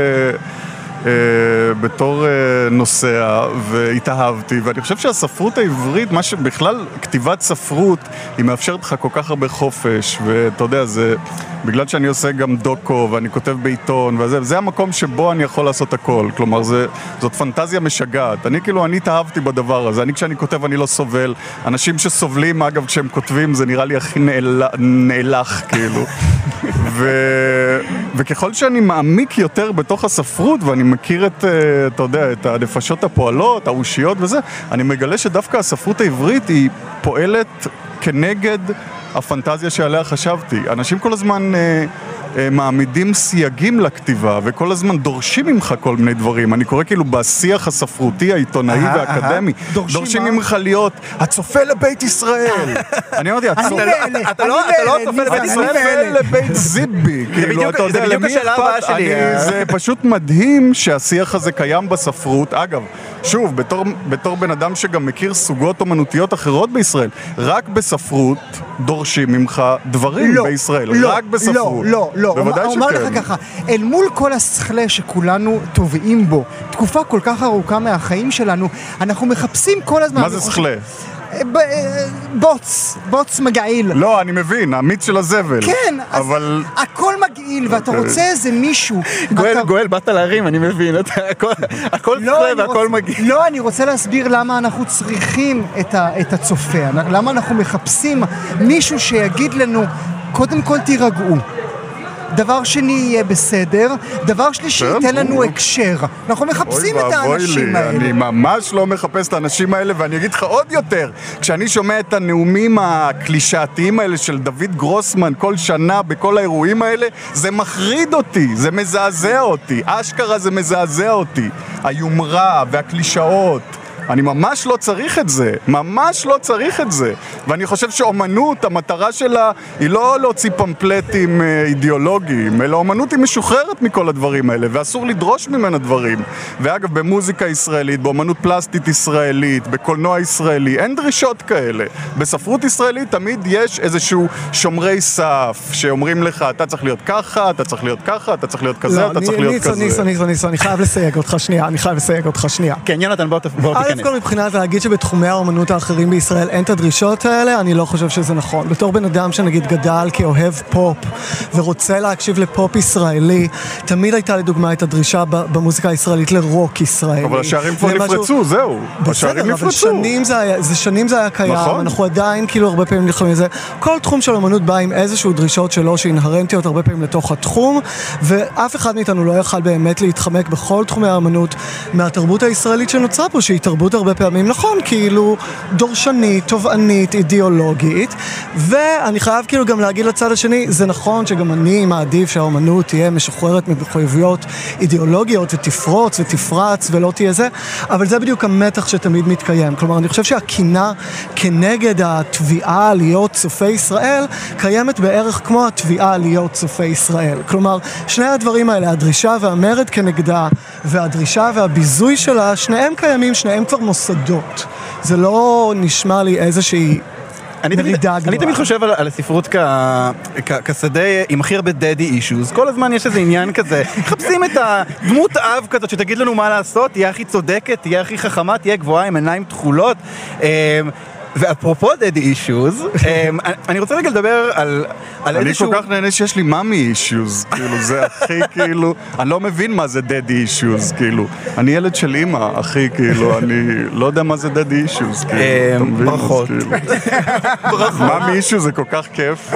בתור אה, נוסע והתאהבתי ואני חושב שהספרות העברית, מה שבכלל כתיבת ספרות היא מאפשרת לך כל כך הרבה חופש ואתה יודע זה בגלל שאני עושה גם דוקו ואני כותב בעיתון וזה, זה המקום שבו אני יכול לעשות הכל. כלומר זה, זאת פנטזיה משגעת. אני כאילו, אני התאהבתי בדבר הזה. אני כשאני כותב אני לא סובל. אנשים שסובלים אגב כשהם כותבים זה נראה לי הכי נאל... נאלח כאילו. ו... וככל שאני מעמיק יותר בתוך הספרות ואני מכיר את, אה, אתה יודע, את הנפשות הפועלות, האושיות וזה, אני מגלה שדווקא הספרות העברית היא פועלת כנגד הפנטזיה שעליה חשבתי. אנשים כל הזמן אה, אה, מעמידים סייגים לכתיבה וכל הזמן דורשים ממך כל מיני דברים. אני קורא כאילו בשיח הספרותי, העיתונאי אהה, והאקדמי, דורשים דורשים מה? ממך להיות הצופה לבית ישראל. אני אמרתי, הצופה... אתה לא- אתה לא באלה, צופה ניסן, לבית ישראל? באלה. לבית זיבי, כאילו, אתה יודע, למי הבאה אכפת? זה פשוט מדהים שהשיח הזה קיים בספרות. אגב, שוב, בתור בן אדם שגם מכיר סוגות אומנותיות אחרות בישראל, רק בספרות דורשים ממך דברים לא, בישראל. לא, רק בספרות. לא, לא, לא. בוודאי אומר- אומר שכן. לך ככה, אל מול כל הסכלה שכולנו טובעים בו, תקופה כל כך ארוכה מהחיים שלנו, אנחנו מחפשים כל הזמן... מה זה וחושב- סכלה? אה, ב- אה, בוץ, בוץ מגעיל. לא, אני מבין, המיץ של הזבל. כן, אז אבל... הכל מגעיל, ואתה אוקיי. רוצה איזה מישהו. גואל, אתה- גואל, באת להרים, אני מבין, אתה- הכל- הכל לא, והכל רוצה- מגיע. לא, אני רוצה להסביר למה אנחנו צריכים את, ה, את הצופה, למה אנחנו מחפשים מישהו שיגיד לנו, קודם כל תירגעו. דבר שני יהיה בסדר, דבר שלישי ייתן לנו. הקשר. אנחנו מחפשים את האנשים האלה. אני ממש לא מחפש את האנשים האלה, ואני אגיד לך עוד יותר, כשאני שומע את הנאומים הקלישאתיים האלה של דוד גרוסמן כל שנה בכל האירועים האלה, זה מחריד אותי, זה מזעזע אותי, אשכרה זה מזעזע אותי. היומרה והקלישאות. אני ממש לא צריך את זה, ממש לא צריך את זה. ואני חושב שאומנות, המטרה שלה היא לא להוציא פמפלטים אה, אידיאולוגיים, אלא אומנות היא משוחררת מכל הדברים האלה, ואסור לדרוש ממנה דברים. ואגב, במוזיקה ישראלית, באומנות פלסטית ישראלית, בקולנוע ישראלי, אין דרישות כאלה. בספרות ישראלית תמיד יש איזשהו שומרי סף, שאומרים לך, אתה צריך להיות ככה, אתה צריך להיות ככה, אתה צריך להיות כזה, לא, אתה אני- צריך להיות ניסו, כזה. ניסו, ניסו, ניסו, אני חייב לסייג אותך שנייה, אני חייב לסייג אותך שנייה. כן, יונתן, בוא ת- תיכנס. כל מבחינת להגיד שבתחומי האומנות האחרים בישראל אין את הדרישות האלה, אני לא חושב שזה נכון. בתור בן אדם שנגיד גדל כאוהב פופ ורוצה להקשיב לפופ ישראלי, תמיד הייתה לדוגמה את הדרישה במוזיקה הישראלית לרוק ישראלי. אבל השערים כבר נפרצו, זהו. השערים בסדר, אבל נפרצו. שנים זה היה, זה שנים זה היה קיים, נכון. אנחנו עדיין כאילו הרבה פעמים נלחמים על זה. כל תחום של אמנות בא עם איזשהו דרישות שלו שאינהרנטיות הרבה פעמים לתוך התחום, ואף אחד מאיתנו לא יכל באמת להתחמק בכל תחומי האמנות מהתרבות הישראלית שנוצרה פה, שהיא תרבות הרבה פעמים, נכון, כאילו דורשנית, תובענית, אידיאולוגית, ואני חייב כאילו גם להגיד לצד השני, זה נכון שגם אני מעדיף שהאומנות תהיה משוחררת ממחויבויות אידיאולוגיות ותפרוץ ותפרץ ולא תהיה זה, אבל זה בדיוק המתח שתמיד מתקיים. כלומר, אני חושב שהקינה כנגד התביעה להיות צופי ישראל, קיימת בערך כמו התביעה להיות צופי ישראל. כלומר, שני הדברים האלה, הדרישה והמרד כנגדה, והדרישה והביזוי שלה, שניהם קיימים, שניהם כבר מוסדות. זה לא נשמע לי איזושהי... אני תמיד, מרידה אני גדולה. תמיד חושב על, על הספרות כ, כ, כשדה עם הכי הרבה דדי אישוז. כל הזמן יש איזה עניין כזה. מחפשים את הדמות אב כזאת שתגיד לנו מה לעשות, תהיה הכי צודקת, תהיה הכי חכמה, תהיה גבוהה עם עיניים תכולות. אמ, ואפרופו דדי אישוז, אני רוצה רגע לדבר על, על אני איזשהו... כל כך נהנה שיש לי מאמי אישיוז, כאילו זה הכי כאילו, אני לא מבין מה זה דדי אישיוז, כאילו, אני ילד של אימא, אחי, כאילו, אני לא יודע מה זה דדי אישיוז, כאילו, אתה מבין? ברכות. מאמי אישיוז זה כל כך כיף.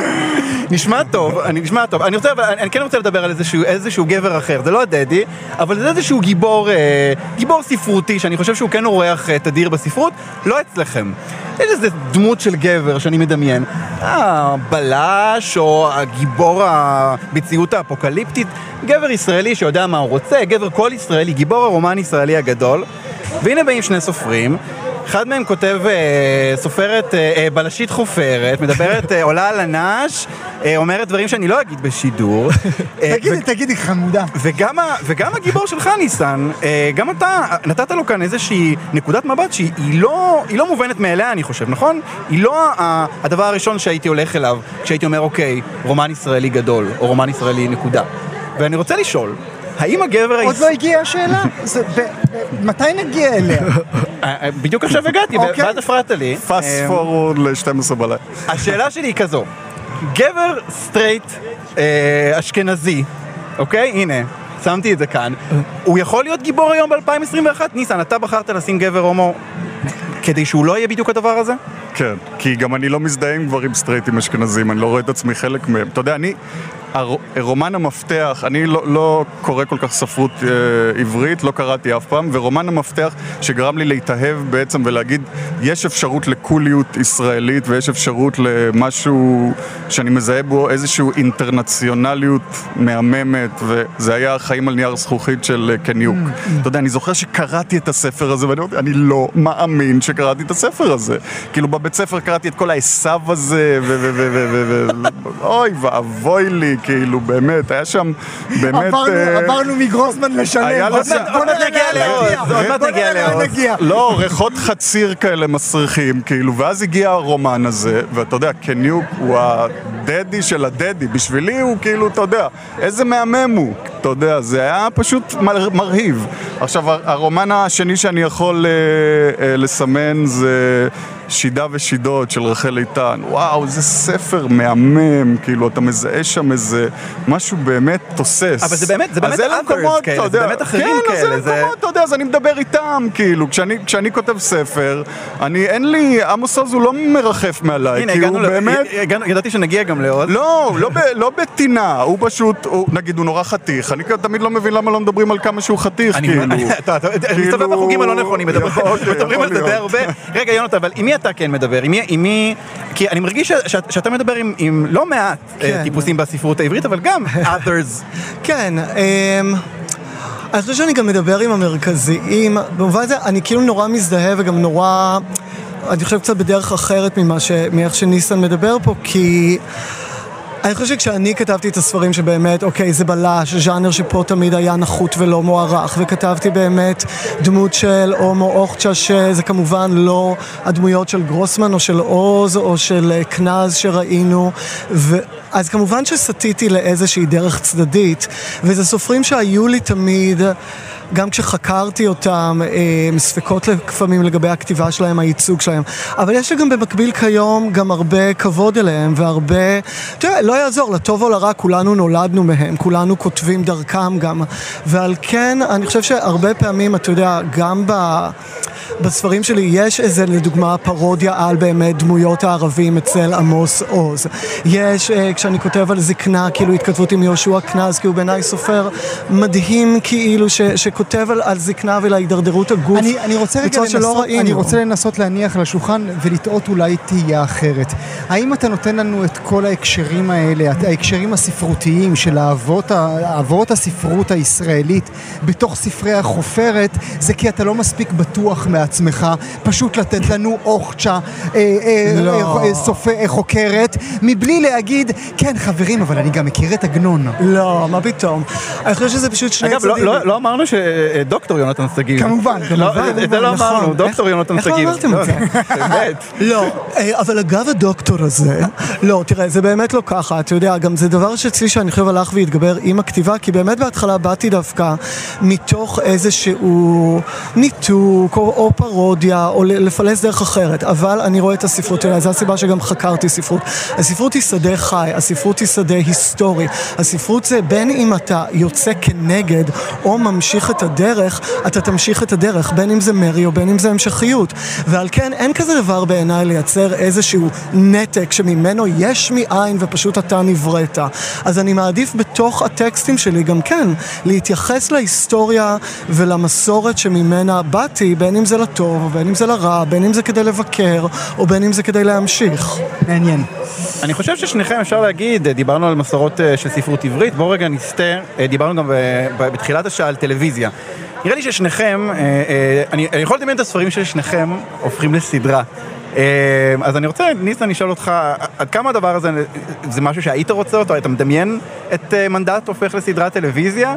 נשמע טוב, אני נשמע טוב. אני רוצה, אבל אני, אני כן רוצה לדבר על איזשהו, איזשהו גבר אחר. זה לא הדדי, אבל זה איזשהו גיבור, אה, גיבור ספרותי, שאני חושב שהוא כן אורח אה, תדיר בספרות, לא אצלכם. יש איזה דמות של גבר שאני מדמיין. הבלש, או הגיבור המציאות האפוקליפטית. גבר ישראלי שיודע מה הוא רוצה, גבר קול ישראלי, גיבור הרומן הישראלי הגדול. והנה באים שני סופרים. אחד מהם כותב אה, סופרת אה, אה, בלשית חופרת, מדברת, אה, עולה על הנש, אה, אומרת דברים שאני לא אגיד בשידור. אה, תגידי, תגידי, חמודה. וגם, ה, וגם הגיבור שלך, ניסן, אה, גם אתה נתת לו כאן איזושהי נקודת מבט שהיא היא לא, היא לא מובנת מאליה, אני חושב, נכון? היא לא ה, הדבר הראשון שהייתי הולך אליו כשהייתי אומר, אוקיי, רומן ישראלי גדול, או רומן ישראלי נקודה. ואני רוצה לשאול, האם הגבר... עוד לא הגיעה השאלה? זה- ב- ב- מתי נגיע אליה? אה, אה, בדיוק עכשיו הגעתי, אוקיי. ואז הפרעת לי. fast אה, forward ל-12 בלילה. השאלה שלי היא כזו, גבר סטרייט אה, אשכנזי, אוקיי? הנה, שמתי את זה כאן. הוא יכול להיות גיבור היום ב-2021? ניסן, אתה בחרת לשים גבר הומו כדי שהוא לא יהיה בדיוק הדבר הזה? כן, כי גם אני לא מזדהה עם גברים סטרייטים אשכנזים, אני לא רואה את עצמי חלק מהם. אתה יודע, אני, רומן המפתח, אני לא, לא קורא כל כך ספרות אה, עברית, לא קראתי אף פעם, ורומן המפתח שגרם לי להתאהב בעצם ולהגיד, יש אפשרות לקוליות ישראלית ויש אפשרות למשהו שאני מזהה בו איזושהי אינטרנציונליות מהממת, וזה היה החיים על נייר זכוכית של אה, קניוק. אתה יודע, אני זוכר שקראתי את הספר הזה, ואני אני לא מאמין שקראתי את הספר הזה. כאילו, בבית ספר קראתי את כל העשו הזה. ו... אוי ואבוי לי, כאילו, באמת, היה שם באמת... עברנו- אה, מגרוסמן לשלם. מעט נגיע לעוז. עוד מעט בוא נגיע לעוז. לא, ריחות חציר כאלה מסריחים, כאילו, ואז הגיע הרומן הזה, ואתה יודע, קניוק הוא הדדי של הדדי, בשבילי הוא כאילו, אתה יודע, איזה מהמם הוא, אתה יודע, זה היה פשוט מר, מרהיב. עכשיו, הרומן השני שאני יכול אה, אה, לסמן זה... שידה ושידות של רחל איתן, וואו, איזה ספר מהמם, כאילו, אתה מזהה שם איזה משהו באמת תוסס. אבל זה באמת- זה באמת אז מקומות, כאלה, אתה זה יודע, באמת אחרים כן, אז כאלה, אלה זה- מקומות, אתה יודע, אז אני מדבר איתם, כאילו, כשאני, כשאני כותב ספר, אני, אין לי, עמוס עוז הוא לא מרחף מעליי, הנה, כי הוא ל... באמת... הגענו- ידעתי שנגיע גם לעוד. לא, לא, ב, לא בטינה, הוא פשוט, הוא, נגיד, הוא נורא חתיך, אני תמיד לא מבין למה לא מדברים על כמה שהוא חתיך, אני כאילו. אתה- אתה כאילו- מסתובב בחוגים הלא נכונים, מדבר- מדברים על זה די. הרבה. רגע, יונתן, אבל עם מי אתה כן מדבר? עם מי-. כי אני מרגיש שאתה מדבר עם- לא מעט אה, כן. טיפוסים בספרות העברית, אבל גם others. כן, אמ, אני חושב שאני גם מדבר עם המרכזיים, במובן הזה אני כאילו נורא מזדהה וגם נורא, אני חושב קצת בדרך אחרת ממה ש... מאיך שניסן מדבר פה, כי... אני חושב שכשאני כתבתי את הספרים שבאמת, אוקיי, זה בלש, ז'אנר שפה תמיד היה נחות ולא מוערך, וכתבתי באמת דמות של הומו אוכצ'ה, שזה כמובן לא הדמויות של גרוסמן או של עוז או של אה, קנז שראינו, ו... אז כמובן שסטיתי לאיזושהי דרך צדדית, וזה סופרים שהיו לי תמיד... גם כשחקרתי אותם, אה, ספקות לפעמים לגבי הכתיבה שלהם, הייצוג שלהם. אבל יש לי גם במקביל כיום גם הרבה כבוד אליהם והרבה... תראה, לא יעזור, לטוב או לרע, כולנו נולדנו מהם, כולנו כותבים דרכם גם. ועל כן, אני חושב שהרבה פעמים, אתה יודע, גם ב... בספרים שלי יש איזה, לדוגמה, פרודיה על באמת דמויות הערבים אצל עמוס עוז. יש, אה, כשאני כותב על זקנה, כאילו התכתבות עם יהושע קנז, כי הוא בעיניי סופר מדהים, כאילו, ש, שכותב על, על זקנה ולהידרדרות הגוף. אני, אני רוצה רגע לנסות, אני רוצה לנסות להניח על השולחן ולטעות אולי תהייה אחרת. האם אתה נותן לנו את כל ההקשרים האלה, ההקשרים הספרותיים של האבות, האבות הספרות הישראלית בתוך ספרי החופרת, זה כי אתה לא מספיק בטוח מה... לעצמך, פשוט לתת לנו אוכצ'ה אה, אה, לא. אה, סופר, חוקרת, מבלי להגיד, כן חברים, אבל אני גם מכיר את עגנון. לא, מה פתאום. אני חושב שזה פשוט שני צדדים. אגב, לא, לא אמרנו שדוקטור יונתן שגיב. כמובן, כמובן. את זה לא נכון. אמרנו, דוקטור יונתן שגיב. איך אמרתם את זה? באמת. לא, אבל אגב הדוקטור הזה, לא, תראה, זה באמת לא ככה, אתה יודע, גם זה דבר שאצלי שאני חושב הלך והתגבר עם הכתיבה, כי באמת בהתחלה באתי דווקא מתוך איזשהו ניתוק, או או פרודיה, או לפלס דרך אחרת, אבל אני רואה את הספרות שלה, זו הסיבה שגם חקרתי ספרות. הספרות היא שדה חי, הספרות היא שדה היסטורי. הספרות זה בין אם אתה יוצא כנגד או ממשיך את הדרך, אתה תמשיך את הדרך, בין אם זה מרי או בין אם זה המשכיות. ועל כן אין כזה דבר בעיניי לייצר איזשהו נתק שממנו יש מאין ופשוט אתה נבראת. אז אני מעדיף בתוך הטקסטים שלי גם כן להתייחס להיסטוריה ולמסורת שממנה באתי, בין אם זה לטוב, בין אם זה לרע, בין אם זה כדי לבקר, או בין אם זה כדי להמשיך. מעניין. אני חושב ששניכם אפשר להגיד, דיברנו על מסורות אה, של ספרות עברית, בואו רגע נסתה, אה, דיברנו גם בתחילת השעה על טלוויזיה. נראה לי ששניכם, אה, אני, אני יכול לדמיין את הספרים של שניכם הופכים לסדרה. אז אני רוצה, ניסן, לשאול אותך, עד כמה הדבר הזה, זה משהו שהיית רוצה אותו? אתה מדמיין את מנדט הופך לסדרת טלוויזיה?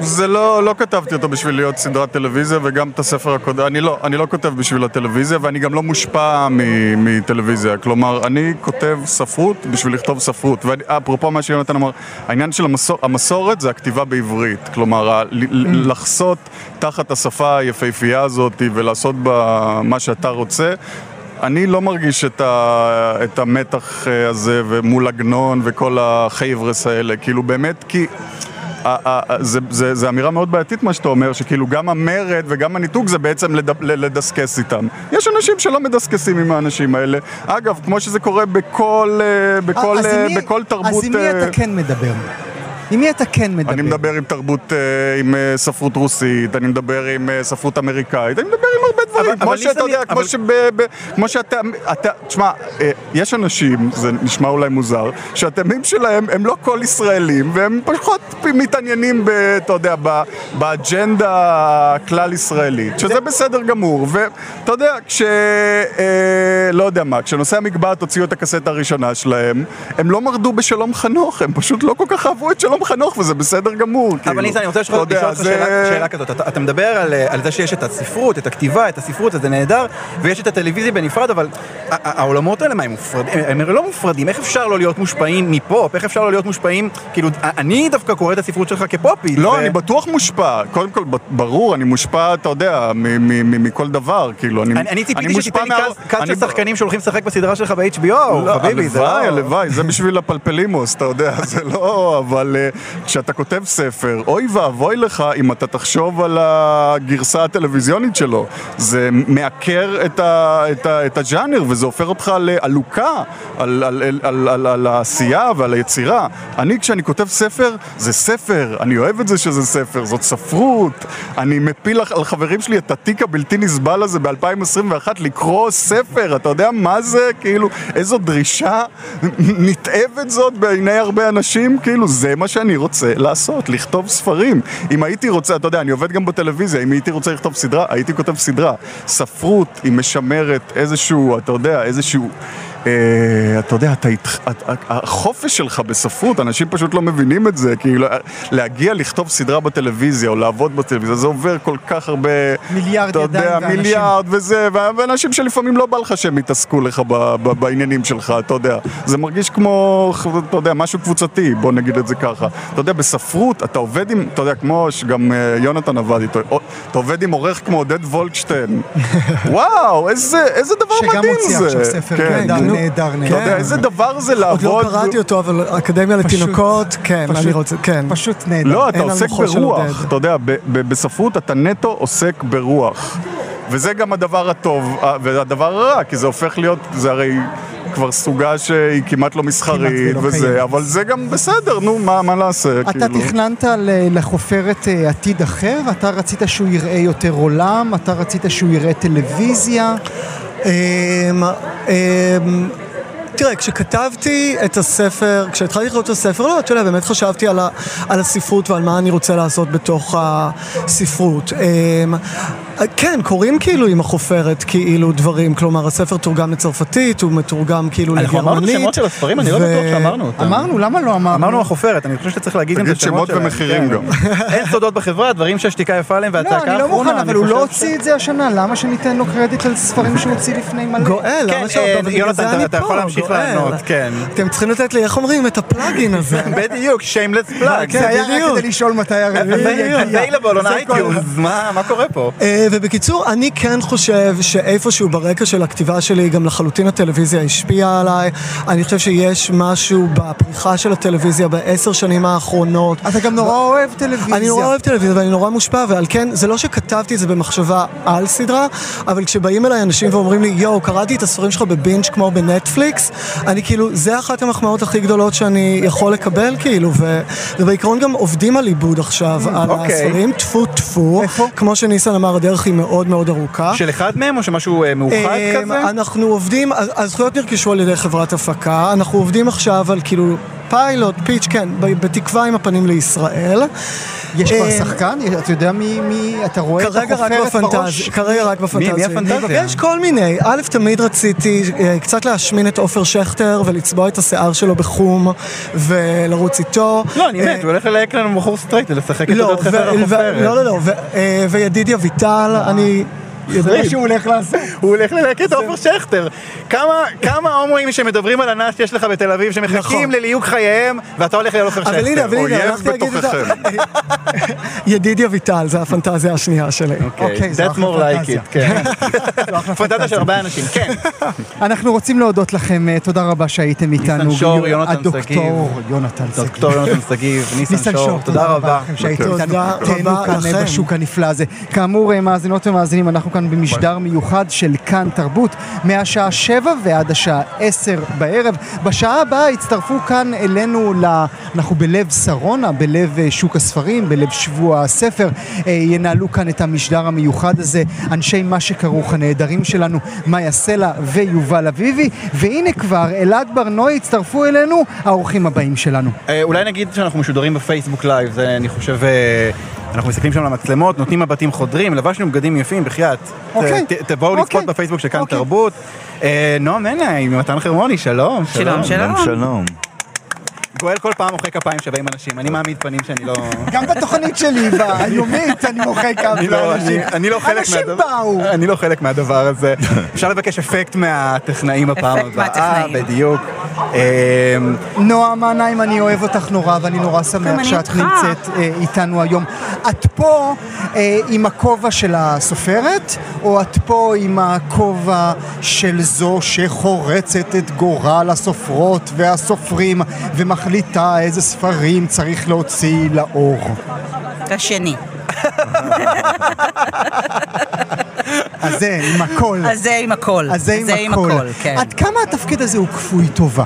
זה לא, לא כתבתי אותו בשביל להיות סדרת טלוויזיה וגם את הספר הקודם, אני לא, אני לא כותב בשביל הטלוויזיה ואני גם לא מושפע מטלוויזיה, כלומר אני כותב ספרות בשביל לכתוב ספרות. ואפרופו מה שיונתן אמר, העניין של המסור, המסורת זה הכתיבה בעברית, כלומר לחסות תחת השפה היפהפייה הזאת ולעשות בה מה שאתה רוצה. אני לא מרגיש את, ה, את המתח הזה ומול עגנון וכל החייברס האלה, כאילו באמת כי זה אמירה מאוד בעייתית מה שאתה אומר, שכאילו גם המרד וגם הניתוק זה בעצם לדסקס איתם. יש אנשים שלא מדסקסים עם האנשים האלה. אגב, כמו שזה קורה בכל, אה, בכל, אה, בכל תרבות... אז עם מי אתה אה, כן מדבר? עם מי אתה כן מדבר? אני מדבר עם תרבות, עם ספרות רוסית, אני מדבר עם ספרות אמריקאית, אני מדבר עם הרבה דברים, כמו שאתה יודע, כמו שב... כמו שאתה... תשמע, יש אנשים, זה נשמע אולי מוזר, שהטעמים שלהם הם לא כל ישראלים, והם פחות מתעניינים, אתה יודע, באג'נדה הכלל ישראלית, שזה בסדר גמור, ואתה יודע, כש... לא יודע מה, כשנושא המגבעת הוציאו את הקסטה הראשונה שלהם, הם לא מרדו בשלום חנוך, הם פשוט לא כל כך אהבו את שלום חנוך, וזה בסדר גמור, כאילו. אבל ניסן, אני רוצה לשאול אותך שאלה כזאת, אתה מדבר על זה שיש את הספרות, את הכתיבה, את הספרות, זה נהדר, ויש את הטלוויזיה בנפרד, אבל העולמות האלה, מה, הם מופרדים? הם לא מופרדים, איך אפשר לא להיות מושפעים מפופ? איך אפשר לא להיות מושפעים, כאילו, אני דווקא קורא את הספרות שלך כפופית. לא, אני בטוח מושפע. קודם כל, ברור, אני מושפע, אתה יודע, מכל דבר, כאילו, אני ציפיתי שתיתן לי קאט של שחקנים שהולכים לשחק בסדרה שלך ב-HBO, לא, חביבי, זה לא... הלוואי, הלוואי, זה בשביל הפלפלימוס, אתה יודע, זה לא... אבל אה, כשאתה כותב ספר, אוי ואבוי לך אם אתה תחשוב על הגרסה הטלוויזיונית שלו. זה מעקר את, ה, את, ה, את הז'אנר וזה הופך אותך לעלוקה על, על, על, על, על, על העשייה ועל היצירה. אני, כשאני כותב ספר, זה ספר, אני אוהב את זה שזה ספר, זאת ספרות. אני מפיל על חברים שלי את התיק הבלתי נסבל הזה ב-2021 לקרוא ספר, אתה יודע מה זה? כאילו, איזו דרישה נתעבת זאת בעיני הרבה אנשים, כאילו, זה מה שאני רוצה לעשות, לכתוב ספרים. אם הייתי רוצה, אתה יודע, אני עובד גם בטלוויזיה, אם הייתי רוצה לכתוב סדרה, הייתי כותב סדרה. ספרות היא משמרת איזשהו, אתה יודע, איזשהו... אה, אתה יודע, אתה, את, החופש שלך בספרות, אנשים פשוט לא מבינים את זה, כאילו להגיע לכתוב סדרה בטלוויזיה או לעבוד בטלוויזיה, זה עובר כל כך הרבה... מיליארד ידיים ואנשים. אתה יודע, מיליארד וזה, ואנשים שלפעמים לא בא לך שהם יתעסקו לך ב, ב, בעניינים שלך, אתה יודע. זה מרגיש כמו, אתה יודע, משהו קבוצתי, בוא נגיד את זה ככה. אתה יודע, בספרות אתה עובד עם, אתה יודע, כמו שגם אה, יונתן עבד איתו, אתה עובד עם עורך כמו עודד וולקשטיין. וואו, איזה, איזה דבר מדהים זה. שגם מוציא עכשיו ספר, כן, כן. נהדר, נהדר. אתה יודע, איזה דבר זה לעבוד... עוד לא קראתי אותו, אבל אקדמיה לתינוקות, כן, אני רוצה, כן. פשוט נהדר. לא, אתה עוסק ברוח, אתה יודע, בספרות אתה נטו עוסק ברוח. וזה גם הדבר הטוב, והדבר הרע, כי זה הופך להיות, זה הרי כבר סוגה שהיא כמעט לא מסחרית לא וזה, קיים. אבל זה גם בסדר, נו, מה, מה נעשה, אתה כאילו. תכננת לחופרת אה, עתיד אחר? אתה רצית שהוא יראה יותר עולם? אתה רצית שהוא יראה טלוויזיה? אמ, אמ, תראה, כשכתבתי את הספר, כשהתחלתי לכתוב את הספר, לא, אתה יודע, באמת חשבתי על, ה, על הספרות ועל מה אני רוצה לעשות בתוך הספרות. אמ, כן, קוראים כאילו עם החופרת כאילו דברים, כלומר הספר תורגם לצרפתית, הוא מתורגם כאילו לגרמנית. אנחנו אמרנו שמות של הספרים, אני לא בטוח שאמרנו אותם. אמרנו, למה לא אמרנו? אמרנו החופרת, אני חושב שאתה צריך להגיד את השמות שלהם. תגיד שמות ומחירים כן. גם. אין סודות בחברה, דברים שהשתיקה יפה עליהם והצעקה האחרונה. לא, אני לא מוכן, אבל הוא לא הוציא את זה השנה, למה שניתן לו קרדיט על ספרים שהוא הוציא לפני מלא? גואל, למה כן, אה, יונתן, אתה יכול להמשיך לענות, כן. אתם צריכים לתת לי, איך אומרים, את הפלאגין הזה. בדיוק, שיימלס פלאג. זה היה רק כדי לשאול מתי הרביעי יגיע. מה קורה פה? ובקיצור, אני כן חושב שאיפשהו ברקע של הכתיבה שלי, גם לחלוטין הטלוויזיה השפיעה עליי. אני חושב שיש משהו בפריחה של הטלוויזיה בעשר שנים האחרונות. אתה גם נורא אוהב טלוויזיה. אני נורא אוהב טלוויזיה ואני נורא מושפע, ועל כן, זה לא שכתבתי את זה במחשבה על סדרה, אבל כשבאים אליי אנשים ואומרים לי, יואו, קראתי את הספרים שלך בבינג' כמו בנטפליקס, אני כאילו, זה אחת המחמאות הכי גדולות שאני יכול לקבל, כאילו, ו, ובעיקרון גם עובדים על עיבוד עכשיו, mm, על אוקיי. הספרים, טפו טפו. כמו שניסן אמר, הדרך היא מאוד מאוד ארוכה. של אחד מהם או שמשהו אה, מאוחד אה, כזה? אנחנו עובדים, הזכויות נרכשו על ידי חברת הפקה, אנחנו עובדים עכשיו על כאילו פיילוט, פיץ', כן, בתקווה עם הפנים לישראל. יש כבר אה, שחקן? אתה יודע מי, מי, אתה רואה את החופרת בראש? כרגע רק בפנטזיה. מי הפנטזיה? יש כל מיני. א', תמיד רציתי קצת להשמין את עופר שכטר ולצבוע את השיער שלו בחום ולרוץ איתו. לא, אני מת, הוא הולך ללהק לנו בחור סטרייט ולשחק את לא, עודות חבר החופרת. לא, לא, לא, וידידיה ויטל, אני... זה שהוא הולך לעשות. הוא הולך ללקט עופר שכטר. כמה הומואים שמדברים על הנאס שיש לך בתל אביב, שמחכים נכון. לליהוק חייהם, ואתה הולך לעופר שכטר. אבל הנה, אבל הנה, הלכתי להגיד את זה. ידידיה ויטל, זה הפנטזיה השנייה שלי. אוקיי, that's more like it, כן. פנטזיה של הרבה אנשים, כן. אנחנו רוצים להודות לכם, אה, תודה רבה שהייתם איתנו. ניסן שור, יונתן שגיב. דוקטור יונתן שגיב, ניסן שור, תודה רבה. שהייתם איתנו, תהנו כאן בשוק הנפלא הזה. כאמור, אה, מאזינות ומאזינים, אנחנו כאן במשדר מיוחד של כאן תרבות, מהשעה שבע ועד השעה עשר בערב. בשעה הבאה יצטרפו כאן אלינו, ל... אנחנו בלב שרונה, בלב אה, שוק הספרים, בלב שבוע הספר, אה, ינהלו כאן את המשדר המיוחד הזה, אנשי מה שכרוך הנהדרים שלנו, מאיה סלע ויובל אביבי, והנה כבר, אלעד ברנועי הצטרפו אלינו, האורחים הבאים שלנו. אה, אולי נגיד שאנחנו משודרים בפייסבוק live, זה אני חושב... אנחנו מסתכלים שם למצלמות, נותנים מבטים חודרים, לבשנו בגדים יפים, בחייאת. אוקיי. תבואו לצפות אוקיי. בפייסבוק של כאן אוקיי. תרבות. נועם ננה עם מתן חרמוני, שלום. שלום, שלום. שלום. גואל כל פעם מוחא כפיים שבאים אנשים, אני מעמיד פנים שאני לא... גם בתוכנית שלי, היומית, אני מוחא כפיים לא- לאנשים. אני לא חלק אנשים באו. אני לא חלק מהדבר הזה. אפשר לבקש אפקט מהטכנאים הפעם הבאה. אפקט מהטכנאים. בדיוק. אמ, נועה מנהיים, אני אוהב אותך נורא, ואני נורא שמח שאת נמצאת אה, איתנו היום. את פה אה, עם הכובע של הסופרת, או את פה עם הכובע של זו שחורצת את גורל הסופרות והסופרים, ומחליטה איזה ספרים צריך להוציא לאור? השני. הזה, עם הכל. הזה עם הכל. הזה עם הכל. כן. עד כמה התפקיד הזה הוא כפוי טובה?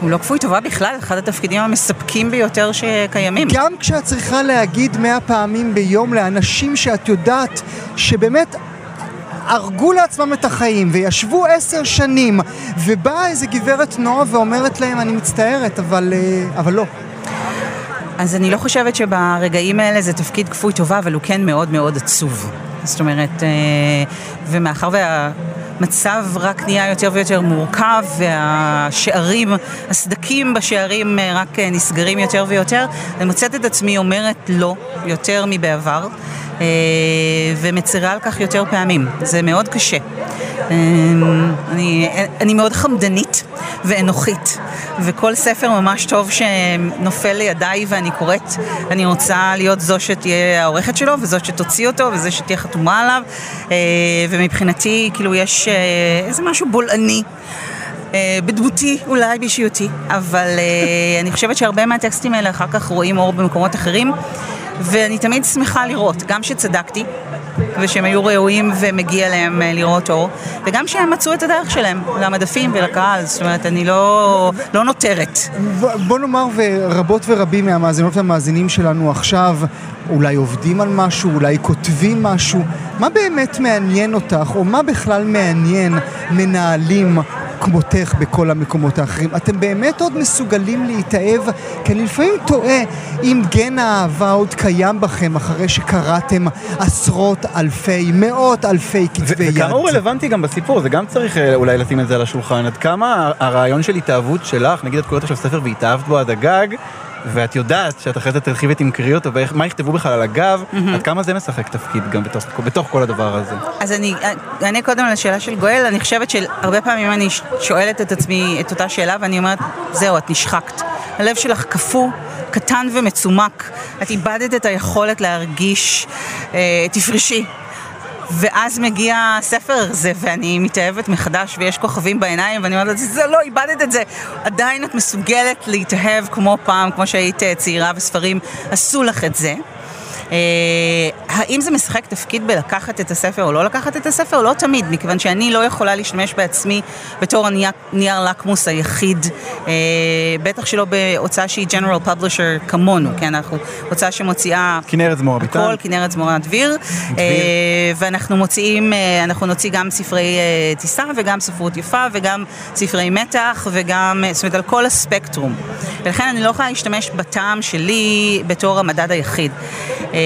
הוא לא כפוי טובה בכלל, אחד התפקידים המספקים ביותר שקיימים. גם כשאת צריכה להגיד מאה פעמים ביום לאנשים שאת יודעת שבאמת הרגו לעצמם את החיים וישבו עשר שנים ובאה איזה גברת נועה ואומרת להם אני מצטערת אבל, אה, אבל לא. אז אני לא חושבת שברגעים האלה זה תפקיד כפוי טובה, אבל הוא כן מאוד מאוד עצוב. זאת אומרת, אה, ומאחר והמצב רק נהיה יותר ויותר מורכב, והשערים, הסדקים בשערים אה, רק נסגרים יותר ויותר, אני מוצאת את עצמי אומרת לא יותר מבעבר, ומצרה על כך יותר פעמים. זה מאוד קשה. אני, אני מאוד חמדנית ואנוכית, וכל ספר ממש טוב שנופל לידיי ואני קוראת, אני רוצה להיות זו שתהיה העורכת שלו, וזו שתוציא אותו, וזו שתהיה חתומה עליו, אה, ומבחינתי, כאילו, יש אה, איזה משהו בולעני. אה, בדמותי, אולי באישיותי, אבל אני חושבת שהרבה מהטקסטים האלה אחר כך רואים אור במקומות אחרים, ואני תמיד שמחה לראות, גם שצדקתי, ושהם היו ראויים ומגיע להם אה, לראות אור, וגם שהם מצאו את הדרך שלהם למדפים ולקהל, זאת אומרת, אני לא, לא נותרת. בוא נאמר, ורבות ורבים מהמאזינות והמאזינים שלנו עכשיו אולי עובדים על משהו, אולי כותבים משהו, מה באמת מעניין אותך, או מה בכלל מעניין מנהלים כמותך בכל המקומות האחרים. אתם באמת עוד מסוגלים להתאהב? כי אני לפעמים תוהה אם גן האהבה עוד קיים בכם אחרי שקראתם עשרות אלפי, מאות אלפי כתבי יד. וכמה הוא רלוונטי גם בסיפור, זה גם צריך אה, אולי לשים את זה על השולחן. עד כמה הרעיון של התאהבות שלך, נגיד את קוראת עכשיו ספר והתאהבת בו עד הגג, ואת יודעת שאת אחרי זה תלכי ותמכרי אותו, ומה יכתבו בכלל על הגב, mm-hmm. עד כמה זה משחק תפקיד גם בתוך, בתוך כל הדבר הזה. אז אני אענה קודם לשאלה של גואל, אני חושבת שהרבה פעמים אני שואלת את עצמי את אותה שאלה, ואני אומרת, זהו, את נשחקת. הלב שלך קפוא. קטן ומצומק, את איבדת את היכולת להרגיש, אה, תפרשי, ואז מגיע הספר הזה, ואני מתאהבת מחדש, ויש כוכבים בעיניים, ואני אומרת, זה לא, איבדת את זה. עדיין את מסוגלת להתאהב כמו פעם, כמו שהיית אה, צעירה וספרים עשו לך את זה. אה, האם זה משחק תפקיד בלקחת את הספר או לא לקחת את הספר? לא תמיד, מכיוון שאני לא יכולה להשתמש בעצמי בתור הנייר לקמוס היחיד, אה, בטח שלא בהוצאה שהיא General Publisher כמונו, כן, אנחנו הוצאה שמוציאה... כנרת זמורה ביטן. הכל, כנרת זמורה דביר. אה, ואנחנו מוציאים, אנחנו נוציא גם ספרי טיסה וגם ספרות יפה וגם ספרי מתח וגם, זאת אומרת, על כל הספקטרום. ולכן אני לא יכולה להשתמש בטעם שלי בתור המדד היחיד. אה,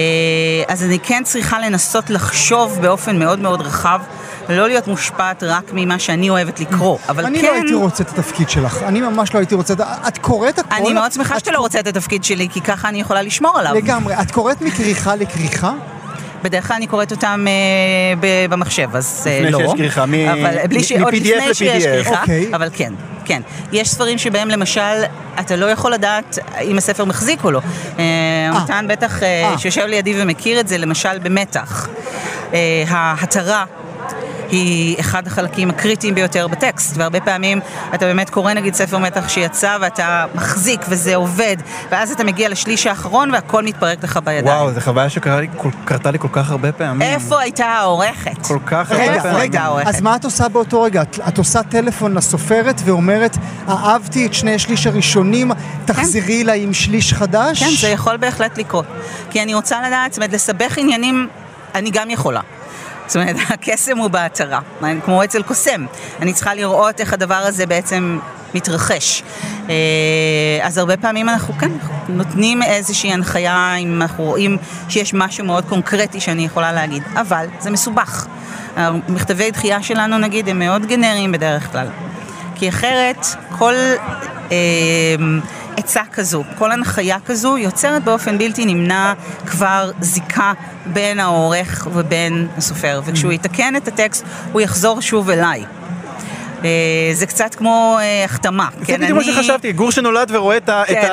אז אני כן צריכה לנסות לחשוב באופן מאוד מאוד רחב. ולא להיות מושפעת רק ממה שאני אוהבת לקרוא, אבל אני כן... אני לא הייתי רוצה את התפקיד שלך, אני ממש לא הייתי רוצה את... את קוראת הכל... אני מאוד שמחה שאתה לא רוצה את התפקיד שלי, כי ככה אני יכולה לשמור עליו. לגמרי. את קוראת מכריכה לכריכה? בדרך כלל אני קוראת אותם אה, במחשב, אז אה, לא. לפני שיש כריכה, מ-PDF ל-PDF. אוקיי. אבל כן. כן. יש ספרים שבהם למשל, אתה לא יכול לדעת אם הספר מחזיק או לא. אה, בטח שיושב לידי ומכיר את זה, למשל במתח. ההתרה היא אחד החלקים הקריטיים ביותר בטקסט, והרבה פעמים אתה באמת קורא נגיד ספר מתח שיצא ואתה מחזיק וזה עובד, ואז אתה מגיע לשליש האחרון והכל מתפרק לך בידיים. וואו, זו חוויה שקרתה לי כל כך הרבה פעמים. איפה הייתה העורכת? כל כך הרבה רגע, פעמים. רגע, אז מה את עושה באותו רגע? את, את עושה טלפון לסופרת ואומרת, אהבתי את שני שליש הראשונים, תחזרי אליי עם שליש חדש? כן, זה יכול בהחלט לקרות. כי אני רוצה לדעת, זאת אומרת, לסבך עניינים, אני גם יכולה. זאת אומרת, הקסם הוא בהתרה, כמו אצל קוסם. אני צריכה לראות איך הדבר הזה בעצם מתרחש. אה, אז הרבה פעמים אנחנו כן נותנים איזושהי הנחיה אם אנחנו רואים שיש משהו מאוד קונקרטי שאני יכולה להגיד, אבל זה מסובך. מכתבי דחייה שלנו נגיד הם מאוד גנריים בדרך כלל. כי אחרת כל... אה, עצה כזו, כל הנחיה כזו יוצרת באופן בלתי נמנע כבר זיקה בין העורך ובין הסופר, וכשהוא יתקן את הטקסט הוא יחזור שוב אליי. אה, זה קצת כמו אה, החתמה. זה כן, בדיוק מה שחשבתי, גור שנולד ורואה את כן.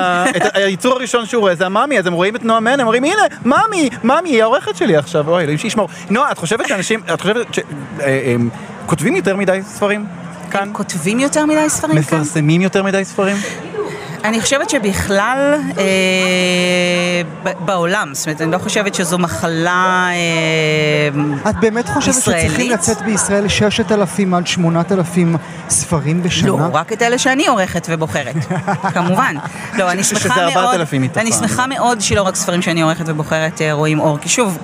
היצור הראשון שהוא רואה, זה המאמי, אז הם רואים את נועה מן, הם אומרים, הנה, מאמי, מאמי, היא העורכת שלי עכשיו, אוי, אלוהים שישמור. נועה, את חושבת שאנשים, את חושבת שכותבים אה, יותר מדי ספרים כאן? כותבים יותר מדי ספרים כאן? מפרסמים יותר מדי ספרים? אני חושבת שבכלל, אה, בעולם. זאת אומרת, אני לא חושבת שזו מחלה אה, את באמת חושבת שצריכים ישראלית? לצאת בישראל 6,000 עד 8,000 ספרים בשנה? לא, רק את אלה שאני עורכת ובוחרת, כמובן. לא, אני שמחה מאוד, 4,000 מתוכם. אני שמחה מאוד שלא רק ספרים שאני עורכת ובוחרת אה, רואים אור, כי שוב...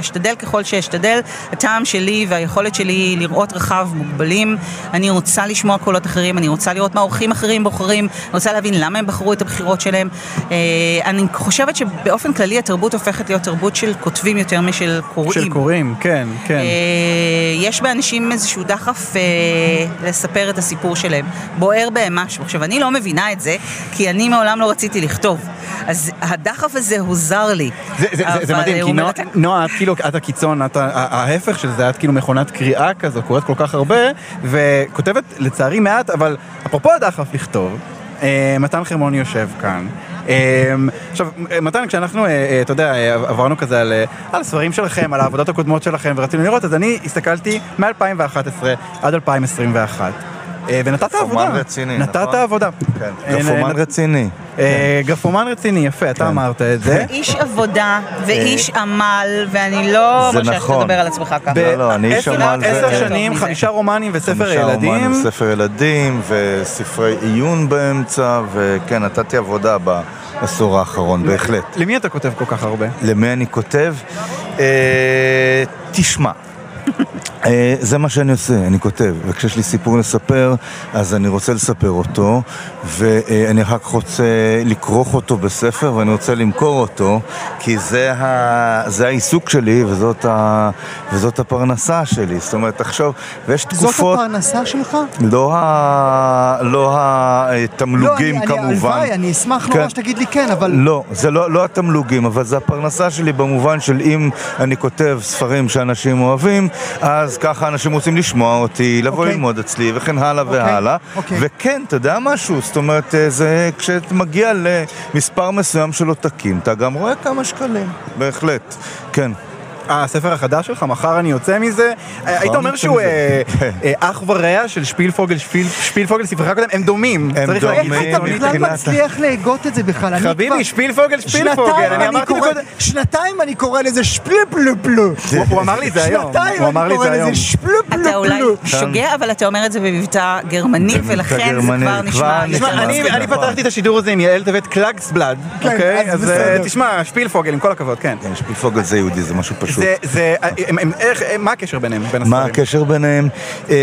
אשתדל ככל שאשתדל, הטעם שלי והיכולת שלי לראות רחב מוגבלים. אני רוצה לשמוע קולות אחרים, אני רוצה לראות מה אורחים אחרים בוחרים, אני רוצה להבין למה הם בחרו את הבחירות שלהם. אה, אני חושבת שבאופן כללי התרבות הופכת להיות תרבות של כותבים יותר משל קוראים. של קוראים, כן, כן. אה, יש באנשים איזשהו דחף אה, לספר את הסיפור שלהם. בוער בהם משהו. עכשיו, אני לא מבינה את זה, כי אני מעולם לא רציתי לכתוב. אז הדחף הזה הוא זר לי. זה, זה, זה, זה מדהים, כי נועה, את כאילו, את הקיצון, את ההפך של זה, את כאילו מכונת קריאה כזו, קוראת כל כך הרבה, וכותבת לצערי מעט, אבל אפרופו הדחף לכתוב, אה, מתן חרמוני יושב כאן. אה, עכשיו, מתן, כשאנחנו, אה, אתה יודע, עברנו כזה על, על הספרים שלכם, על העבודות הקודמות שלכם, ורצינו לראות, אז אני הסתכלתי מ-2011 עד 2021. אה, ונתת עבודה. גרפומן רציני, נתת נכון? עבודה. כן, אה, גרפומן נ- רציני. אה, גרפומן רציני, יפה, אתה אמרת את זה. איש עבודה ואיש עמל, ואני לא מרשה נכון. שתדבר על עצמך ככה. לא, לא, אני איש עמל ו- עשר כן. שנים. חמישה רומנים וספר חמישה ילדים. רומנים, ספר ילדים וספרי עיון באמצע, וכן, נתתי עבודה בעשור האחרון, בהחלט. למי אתה כותב כל כך הרבה? למי אני כותב? תשמע. אה, זה מה שאני עושה, אני כותב, וכשיש לי סיפור לספר, אז אני רוצה לספר אותו, ואני אחר כך רוצה לכרוך אותו בספר, ואני רוצה למכור אותו, כי זה, ה... זה העיסוק שלי, וזאת, ה... וזאת הפרנסה שלי. זאת אומרת, תחשוב, ויש זאת תקופות... הפרנסה שלך? לא, ה... לא התמלוגים לא, אני, כמובן. אני, הלוואי, אני אשמח כן. נורא שתגיד לי כן, אבל... לא, זה לא, לא התמלוגים, אבל זה הפרנסה שלי במובן של אם אני כותב ספרים שאנשים אוהבים, אז ככה אנשים רוצים לשמוע אותי, לבוא אוקיי. ללמוד אצלי, וכן הלאה והלאה. אוקיי. וכן, אתה יודע משהו? זאת אומרת, אה, זה כשאתה מגיע למספר מסוים של עותקים, אתה גם רואה כמה שקלים, בהחלט, כן. הספר החדש שלך, מחר אני יוצא מזה. אה, היית אומר שהוא אה. אה, אח ורע של שפילפוגל, שפיל- שפילפוגל, ספרך הקודם, הם דומים. הם צריך דומים. איך אתה. בכלל מצליח להגות את זה בכלל? חביבי, שפילפוגל, שפילפוגל, אני אמרתי קודם. שנתיים אני קורא לזה שפלופלופלו. הוא- אמר לי את זה היום. שנתיים הוא אמר אני לי את קורא זה היום. לזה שפלופלופלו. אתה אולי שוגע, אבל אתה אומר את זה במבטא גרמני, ולכן זה כבר נשמע אני- פתחתי את השידור הזה עם יעל טבת קלגסבלד, כן, אוקיי? אז. תשמע, שפילפוגל, עם כל הכבוד, כן. כן, שפילפוגל זה יהודי, זה משהו פשוט. זה, זה, הם- הם- איך, מה הקשר ביניהם, בין? מה הקשר ביניהם? אה,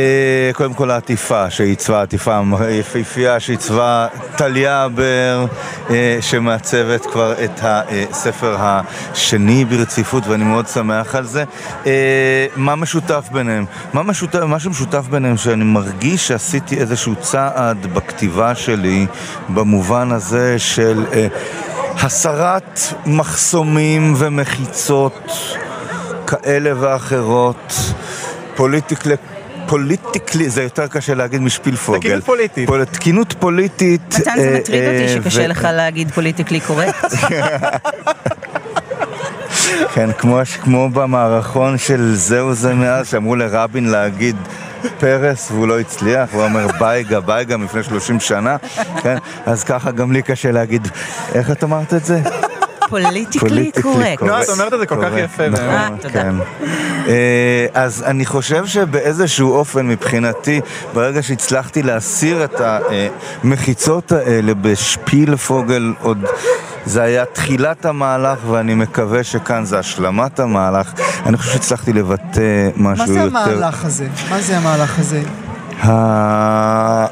קודם כל העטיפה שעיצבה, העטיפה היפהפייה שעיצבה טליה בר, אה, שמעצבת כבר את הספר השני ברציפות, ואני מאוד שמח על זה. אה, מה משותף ביניהם? מה, משותף, מה שמשותף ביניהם שאני מרגיש שעשיתי איזשהו צעד בכתיבה שלי, במובן הזה של אה, הסרת מחסומים ומחיצות. כאלה ואחרות, politically... politically, זה יותר קשה להגיד משפילפוגל. תקינות פוליטית. פול, תקינות פוליטית. מתן, זה אה, מטריד אה, אותי שקשה ו- לך להגיד politically correct. כן, כמו, כמו במערכון של זהו זה מאז, שאמרו לרבין להגיד פרס והוא לא הצליח, הוא אומר בייגה, בייגה מלפני 30 שנה, כן? אז ככה גם לי קשה להגיד, איך את אמרת את זה? פוליטיקלי קורקט. נועה, את אומרת את זה כל כך יפה, אה, תודה. כן. אה, אז אני חושב שבאיזשהו אופן מבחינתי, ברגע שהצלחתי להסיר את המחיצות האלה בשפילפוגל עוד... זה היה תחילת המהלך ואני מקווה שכאן זה השלמת המהלך. אני חושב שהצלחתי לבטא משהו מה יותר... זה המהלך הזה? מה זה המהלך הזה? אה,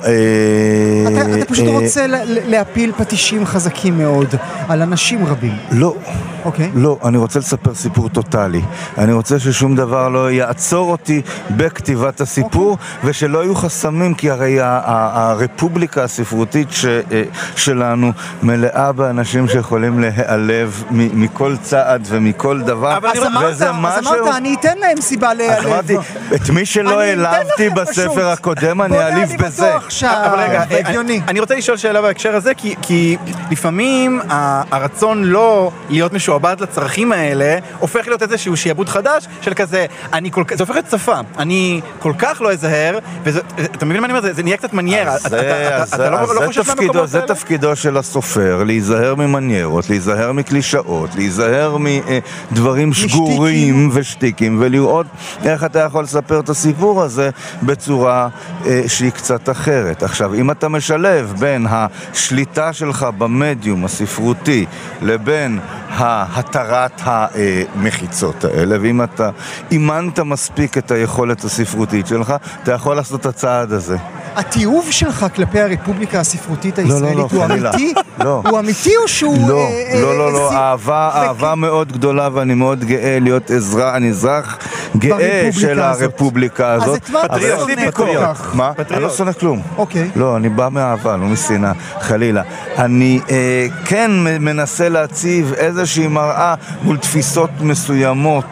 אתה- פשוט אה, רוצה להפיל פטישים חזקים מאוד על אנשים רבים. לא. אוקיי. לא, אני רוצה לספר סיפור טוטאלי. אני רוצה ששום דבר לא יעצור אותי בכתיבת הסיפור, אוקיי. ושלא יהיו חסמים, כי הרי הרפובליקה הספרותית אה, שלנו מלאה באנשים שיכולים להיעלב מכל צעד ומכל דבר. אבל אז אמרת, אני אתן להם סיבה להיעלב. את מי שלא העלבתי. בספר הקודם, אני בוא'נה, אעליב אני בזה. בטוח שה- אבל רגע, זה הגיוני. אני, אני רוצה לשאול שאלה בהקשר הזה, כי, כי לפעמים הרצון לא להיות משועבד לצרכים האלה, הופך להיות איזשהו שיעבוד חדש של כזה, אני כל כך, זה הופך להיות שפה, אני כל כך לא אזהר, ואתה מבין מה אני אומר? זה, זה נהיה קצת מניירה. אז אתה- זה- אתה- אז אתה זה- לא- אז לא זה חושב תפקידו- מהמקומות זה האלה? תפקידו של הסופר, להיזהר ממניירות, להיזהר מקלישאות, להיזהר מדברים שגורים ושטיקים, ולראות איך אתה יכול לספר את הסיפור הזה בצורה אה, שהיא קצת אחרת. עכשיו, אם אתה משלב בין השליטה שלך במדיום הספרותי לבין התרת המחיצות האלה, ואם אתה אימנת מספיק את היכולת הספרותית שלך, אתה יכול לעשות את הצעד הזה. התיעוב שלך כלפי הרפובליקה הספרותית לא, לא, הישראלית הוא חלילה. אמיתי? לא. הוא אמיתי או שהוא... לא, אה, אה, לא, לא, לא, סי- אהבה, מאוד גדולה ואני מאוד גאה להיות אזרח, אני אזרח גאה של הזאת. הרפובליקה אז הזאת. את מה אתה שונא כל. כך? מה? אני לא שונא כלום. אוקיי. לא, אני בא מאהבה, לא משנאה, חלילה. אני אה, כן מנסה להציב איזושהי מראה מול תפיסות מסוימות.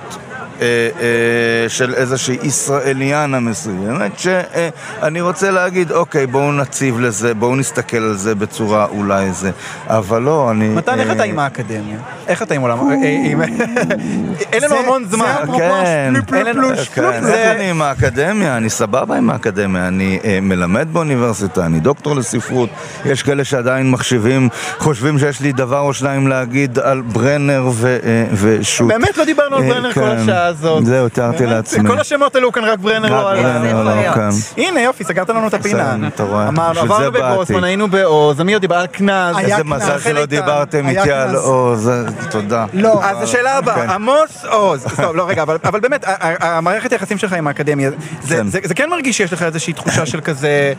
אה, אה, של איזושהי ישראליאנה מסוימת, שאני רוצה להגיד, אוקיי, בואו נציב לזה, בואו נסתכל על זה בצורה אולי זה, אבל לא, אני... מתן, איך אה, אתה עם האקדמיה? איך אתה עם עולם... אין לנו המון זמן. כן, כן, איך זה- אני עם האקדמיה? אני סבבה עם האקדמיה, אני מלמד באוניברסיטה, אני דוקטור לספרות. יש כאלה שעדיין מחשבים, חושבים שיש לי דבר או שניים להגיד על ברנר ו- ושות'. באמת לא דיברנו על ברנר כל כן. הזאת. זהו, תיארתי לעצמי. כל השמות עלו כאן רק ברנר לא רק עלה. כן. הנה יופי, סגרת לנו את הפינה. בסדר, אתה רואה, אמרנו, בשביל עברנו זה באתי. בגרוסמן, היינו בעוז, מי עוד דיבר על קנז. איזה. מזל שלא דיברתם איתי על. עוז, תודה. לא. אז השאלה כן. הבאה, עמוס עוז, טוב, לא רגע, אבל, אבל באמת, המערכת היחסים שלך עם האקדמיה, זה, כן. זה, זה כן מרגיש שיש לך איזושהי תחושה של כזה,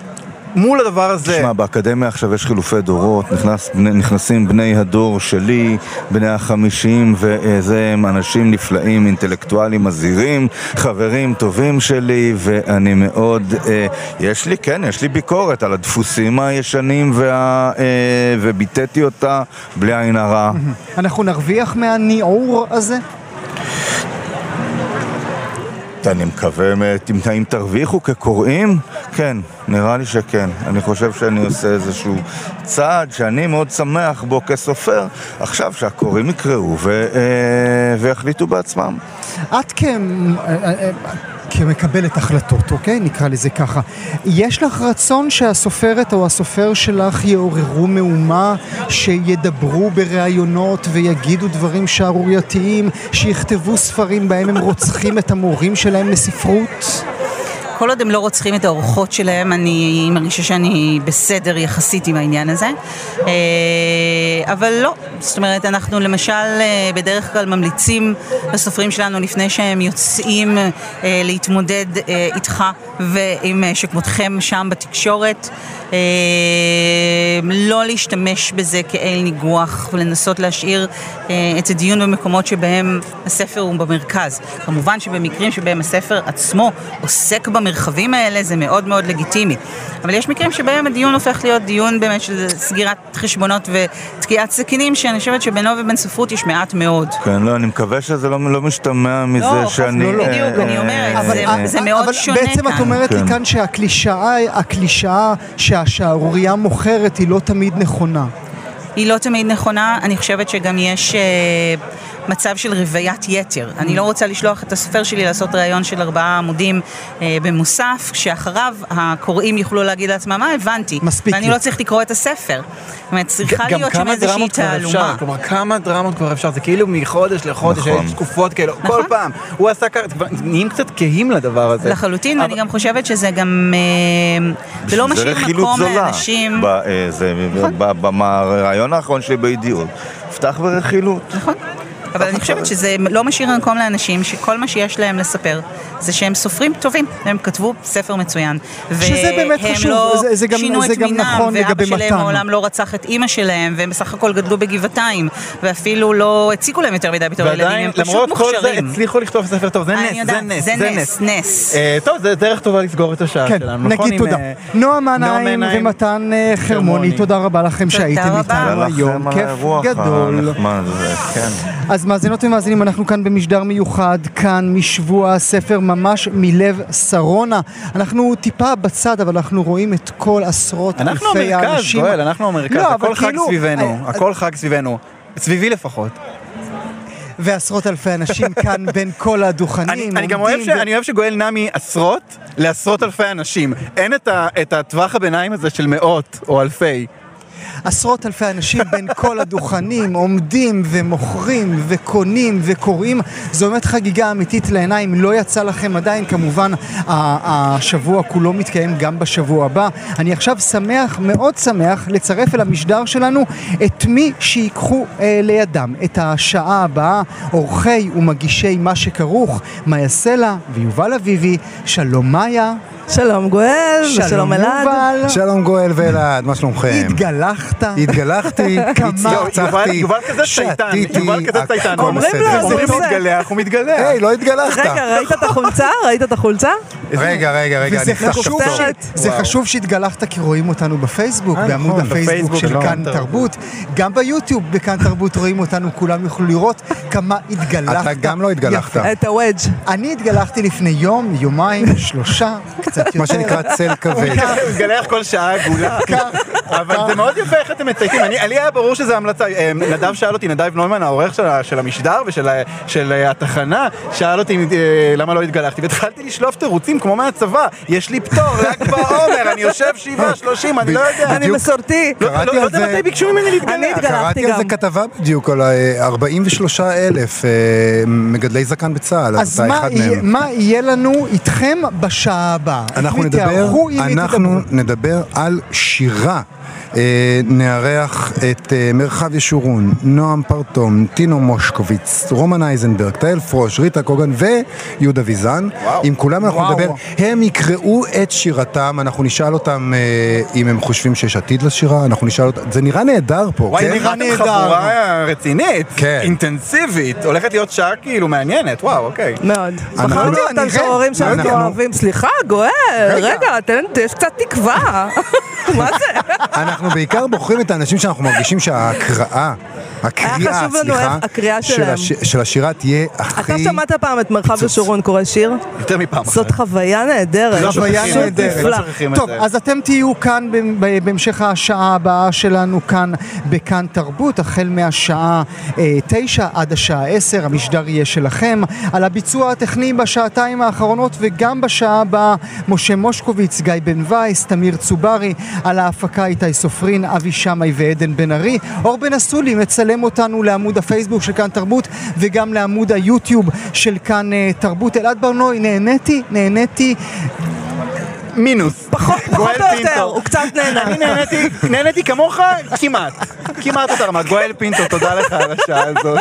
מול הדבר הזה, תשמע, באקדמיה עכשיו יש חילופי דורות, נכנס, נכנסים בני הדור שלי, בני החמישים, וזה הם אנשים נפלאים, אינטלקטואלים מזהירים, חברים טובים שלי, ואני מאוד, אה, יש לי, כן, יש לי ביקורת על הדפוסים הישנים, וה, אה, וביטאתי אותה בלי עין הרע. אנחנו נרוויח מהניעור הזה? אני מקווה, אם תרוויחו כקוראים, כן, נראה לי שכן. אני חושב שאני עושה איזשהו צעד שאני מאוד שמח בו כסופר, עכשיו שהקוראים יקראו ו, אה, ויחליטו בעצמם. את כ... אה, אה, כמקבלת החלטות, אוקיי? נקרא לזה ככה. יש לך רצון שהסופרת או הסופר שלך יעוררו מהומה, שידברו בראיונות ויגידו דברים שערורייתיים, שיכתבו ספרים בהם הם רוצחים את המורים שלהם לספרות? כל עוד הם לא רוצחים את האורחות שלהם, אני מרגישה שאני בסדר יחסית עם העניין הזה. אה, אבל לא, זאת אומרת, אנחנו למשל אה, בדרך כלל ממליצים לסופרים שלנו לפני שהם יוצאים אה, להתמודד איתך ועם שכמותכם שם בתקשורת, לא להשתמש בזה כאל ניגוח ולנסות להשאיר את הדיון במקומות שבהם הספר הוא במרכז. כמובן שבמקרים שבהם הספר עצמו עוסק במרחבים האלה זה מאוד מאוד לגיטימי. אבל יש מקרים שבהם הדיון הופך להיות דיון באמת של סגירת חשבונות ותקיעת סכינים, שאני חושבת שבינו ובין ספרות יש מעט מאוד. כן, לא, אני מקווה שזה לא, לא משתמע מזה לא, שאני... לא, לא. אה, בדיוק, אני אומרת, אה, זה- אה, זה מאוד אבל שונה בעצם את כאן. אומרת לי כן. כאן שהקלישאה, הקלישאה שהשערורייה מוכרת היא לא תמיד נכונה. היא לא תמיד נכונה, אני חושבת שגם יש אה, מצב של רוויית יתר. אני לא רוצה לשלוח את הסופר שלי לעשות ראיון של ארבעה עמודים אה, במוסף, כשאחריו הקוראים יוכלו להגיד לעצמם, מה הבנתי, מספיק ואני לי." לא צריך לקרוא את הספר. זאת אומרת, צריכה גם להיות שם כמה איזושהי דרמות כבר אפשר, תעלומה. כלומר כמה דרמות כבר אפשר, זה כאילו מחודש לחודש, נכון. יש תקופות כאלו, כל פעם, הוא עשה ככה, כבר נהיים קצת כהים לדבר הזה. לחלוטין, אבל- ואני גם חושבת שזה גם... אה, זה לא משאיר רכילות מקום זולה. לאנשים... ב- אה, זה- ב- בראיון האחרון שלי בידיעות. פתח ברכילות. נכון. אבל אני חושבת שזה לא משאיר מקום לאנשים שכל מה שיש להם לספר זה שהם סופרים טובים, הם כתבו ספר מצוין. שזה באמת חשוב, לא זה- זה גם- זה את גם מינם, נכון לגבי ואבא שלהם מתן. מעולם לא רצח את אימא שלהם, והם בסך הכל גדלו בגבעתיים, ואפילו לא הציקו להם יותר מדי בתור ילדים, הם פשוט למרות כל זה, מוכשרים. הצליחו לכתוב ספר טוב, זה נס, זה נס, זה זה נס, נס. נס. אה, טוב, זה דרך טובה לסגור את השעה כן, שלנו, נכון? נגיד עם, תודה. אה, מנהיים מנהיים ומתן אה, חרמוני. תודה רבה לכם שהייתם. איתנו היום. כיף גדול. כן. אז מאזינות ומאזינים, אנחנו כאן במשדר מיוחד, כאן משבוע הספר ממש מלב שרונה. אנחנו טיפה בצד, אבל אנחנו רואים את כל עשרות אלפי אנחנו האנשים. המרכז, גואל, אנחנו המרכז, לא, הכל חג כאילו, סביבנו, אה, הכל חג סביבנו, סביבי לפחות. ועשרות אלפי אנשים כאן בין כל הדוכנים. אני, אני גם אוהב, ש, ו- אני אוהב שגואל נע מעשרות לעשרות אלפי אנשים. אין את, ה, את הטווח הביניים הזה של מאות או אלפי. עשרות אלפי אנשים בין כל הדוכנים עומדים ומוכרים וקונים וקוראים. זו באמת חגיגה אמיתית לעיניים. לא יצא לכם עדיין, כמובן, השבוע כולו מתקיים גם בשבוע הבא. אני עכשיו שמח, מאוד שמח, לצרף אל המשדר שלנו את מי שיקחו אה, לידם את השעה הבאה, אורחי ומגישי מה שכרוך, מאיה סלע ויובל אביבי. שלום מאיה. שלום גואל, ושלום אלעד. שלום גואל ואלעד, מה שלומכם? התגלחת. התגלחתי, כמה- יובל- כזה צייתן, שתיתי, יובל כזה צייתן. אומרים לו, אומרים בסדר. מתגלח, הוא מתגלח. היי, לא התגלחת. רגע, ראית את החולצה? ראית את החולצה? רגע, רגע, רגע, אני חשוב. זה חשוב שהתגלחת כי רואים אותנו בפייסבוק, אה, בעמוד נכון, הפייסבוק בפייסבוק של כאן תרבות. גם ביוטיוב בכאן תרבות רואים אותנו, כולם יוכלו לראות כמה התגלחת. אתה גם לא התגלחת. את הוודג'. אני התגלחתי לפני יום, יומיים, שלושה, קצת יותר. מה שנקרא צל כבד. הוא מתגלח כל שעה עגולה. אבל זה מאוד יפה איך אתם מצייתים. אני- לי היה ברור שזה המלצה. אה, נדב שאל אותי, נדב נוימן, העורך של המשדר ושל התחנה, שאל אותי אה, למה לא התגלחתי, והתחלתי לשלוף תירוצים כמו מהצבא. יש לי פטור, ל"ג בעומר, אני יושב שבעה, שלושים, אני לא יודע. אני מסורתי. לא- לא לא יודע מתי ביקשו ממני אני להתגלח. התגלחתי קראתי על גם. זה כתבה בדיוק, על ה- 43 אלף אה, מגדלי זקן בצה"ל, אז. מה יהיה לנו איתכם בשעה הבאה? אנחנו נדבר, אנחנו? נדבר על שירה. אה, נארח את אה, מרחב ישורון, נועם פרטום, טינו מושקוביץ, רומן אייזנברג, תהל פרוש, ריטה קוגן ויהודה ויזן. עם כולם אנחנו וואו. נדבר. הם יקראו את שירתם, אנחנו נשאל אותם אה, אם הם חושבים שיש עתיד לשירה, אנחנו נשאל אותם, זה נראה נהדר פה, וואי, כן? נראיתם נהדר. חבורה רצינית, כן. אינטנסיבית, הולכת להיות שעה כאילו מעניינת, וואו, אוקיי. מאוד. אנחנו- בחרתי לא, אותם נראה. שוררים שאנחנו אנחנו- אוהבים. סליחה, גואל, רגע, תן, יש קצת תקווה. מה זה? אנחנו בעיקר בוחרים את האנשים שאנחנו מרגישים שההקראה, הקריאה, סליחה, הקריאה של שלהם. הש- של השירה תהיה אתה הכי... שמעת פעם את מרחב ישורון קורא שיר? יותר מפעם אחת. זאת חוויה נהדרת. לא חוויה נהדרת. לא טוב. אז אתם תהיו כאן בהמשך השעה הבאה שלנו כאן בכאן תרבות, החל מהשעה אה, תשע עד השעה עשר, המשדר יהיה שלכם. על הביצוע הטכני בשעתיים האחרונות וגם בשעה הבאה, משה מושקוביץ, גיא בן וייס, תמיר צוברי, על ההפקה איתי סופרין, אבי שמאי ועדן בן ארי. אור בן אסולי מצלם אותנו לעמוד הפייסבוק של כאן תרבות וגם לעמוד היוטיוב של כאן אה, תרבות. אלעד ברנועי, נהניתי, נהניתי. מינוס. פחות פחות גואל או יותר. הוא קצת נהנה. אני נהניתי, נהניתי כמוך, כמעט. כמעט אותה רמת. גואל פינטו, תודה לך על השעה הזאת.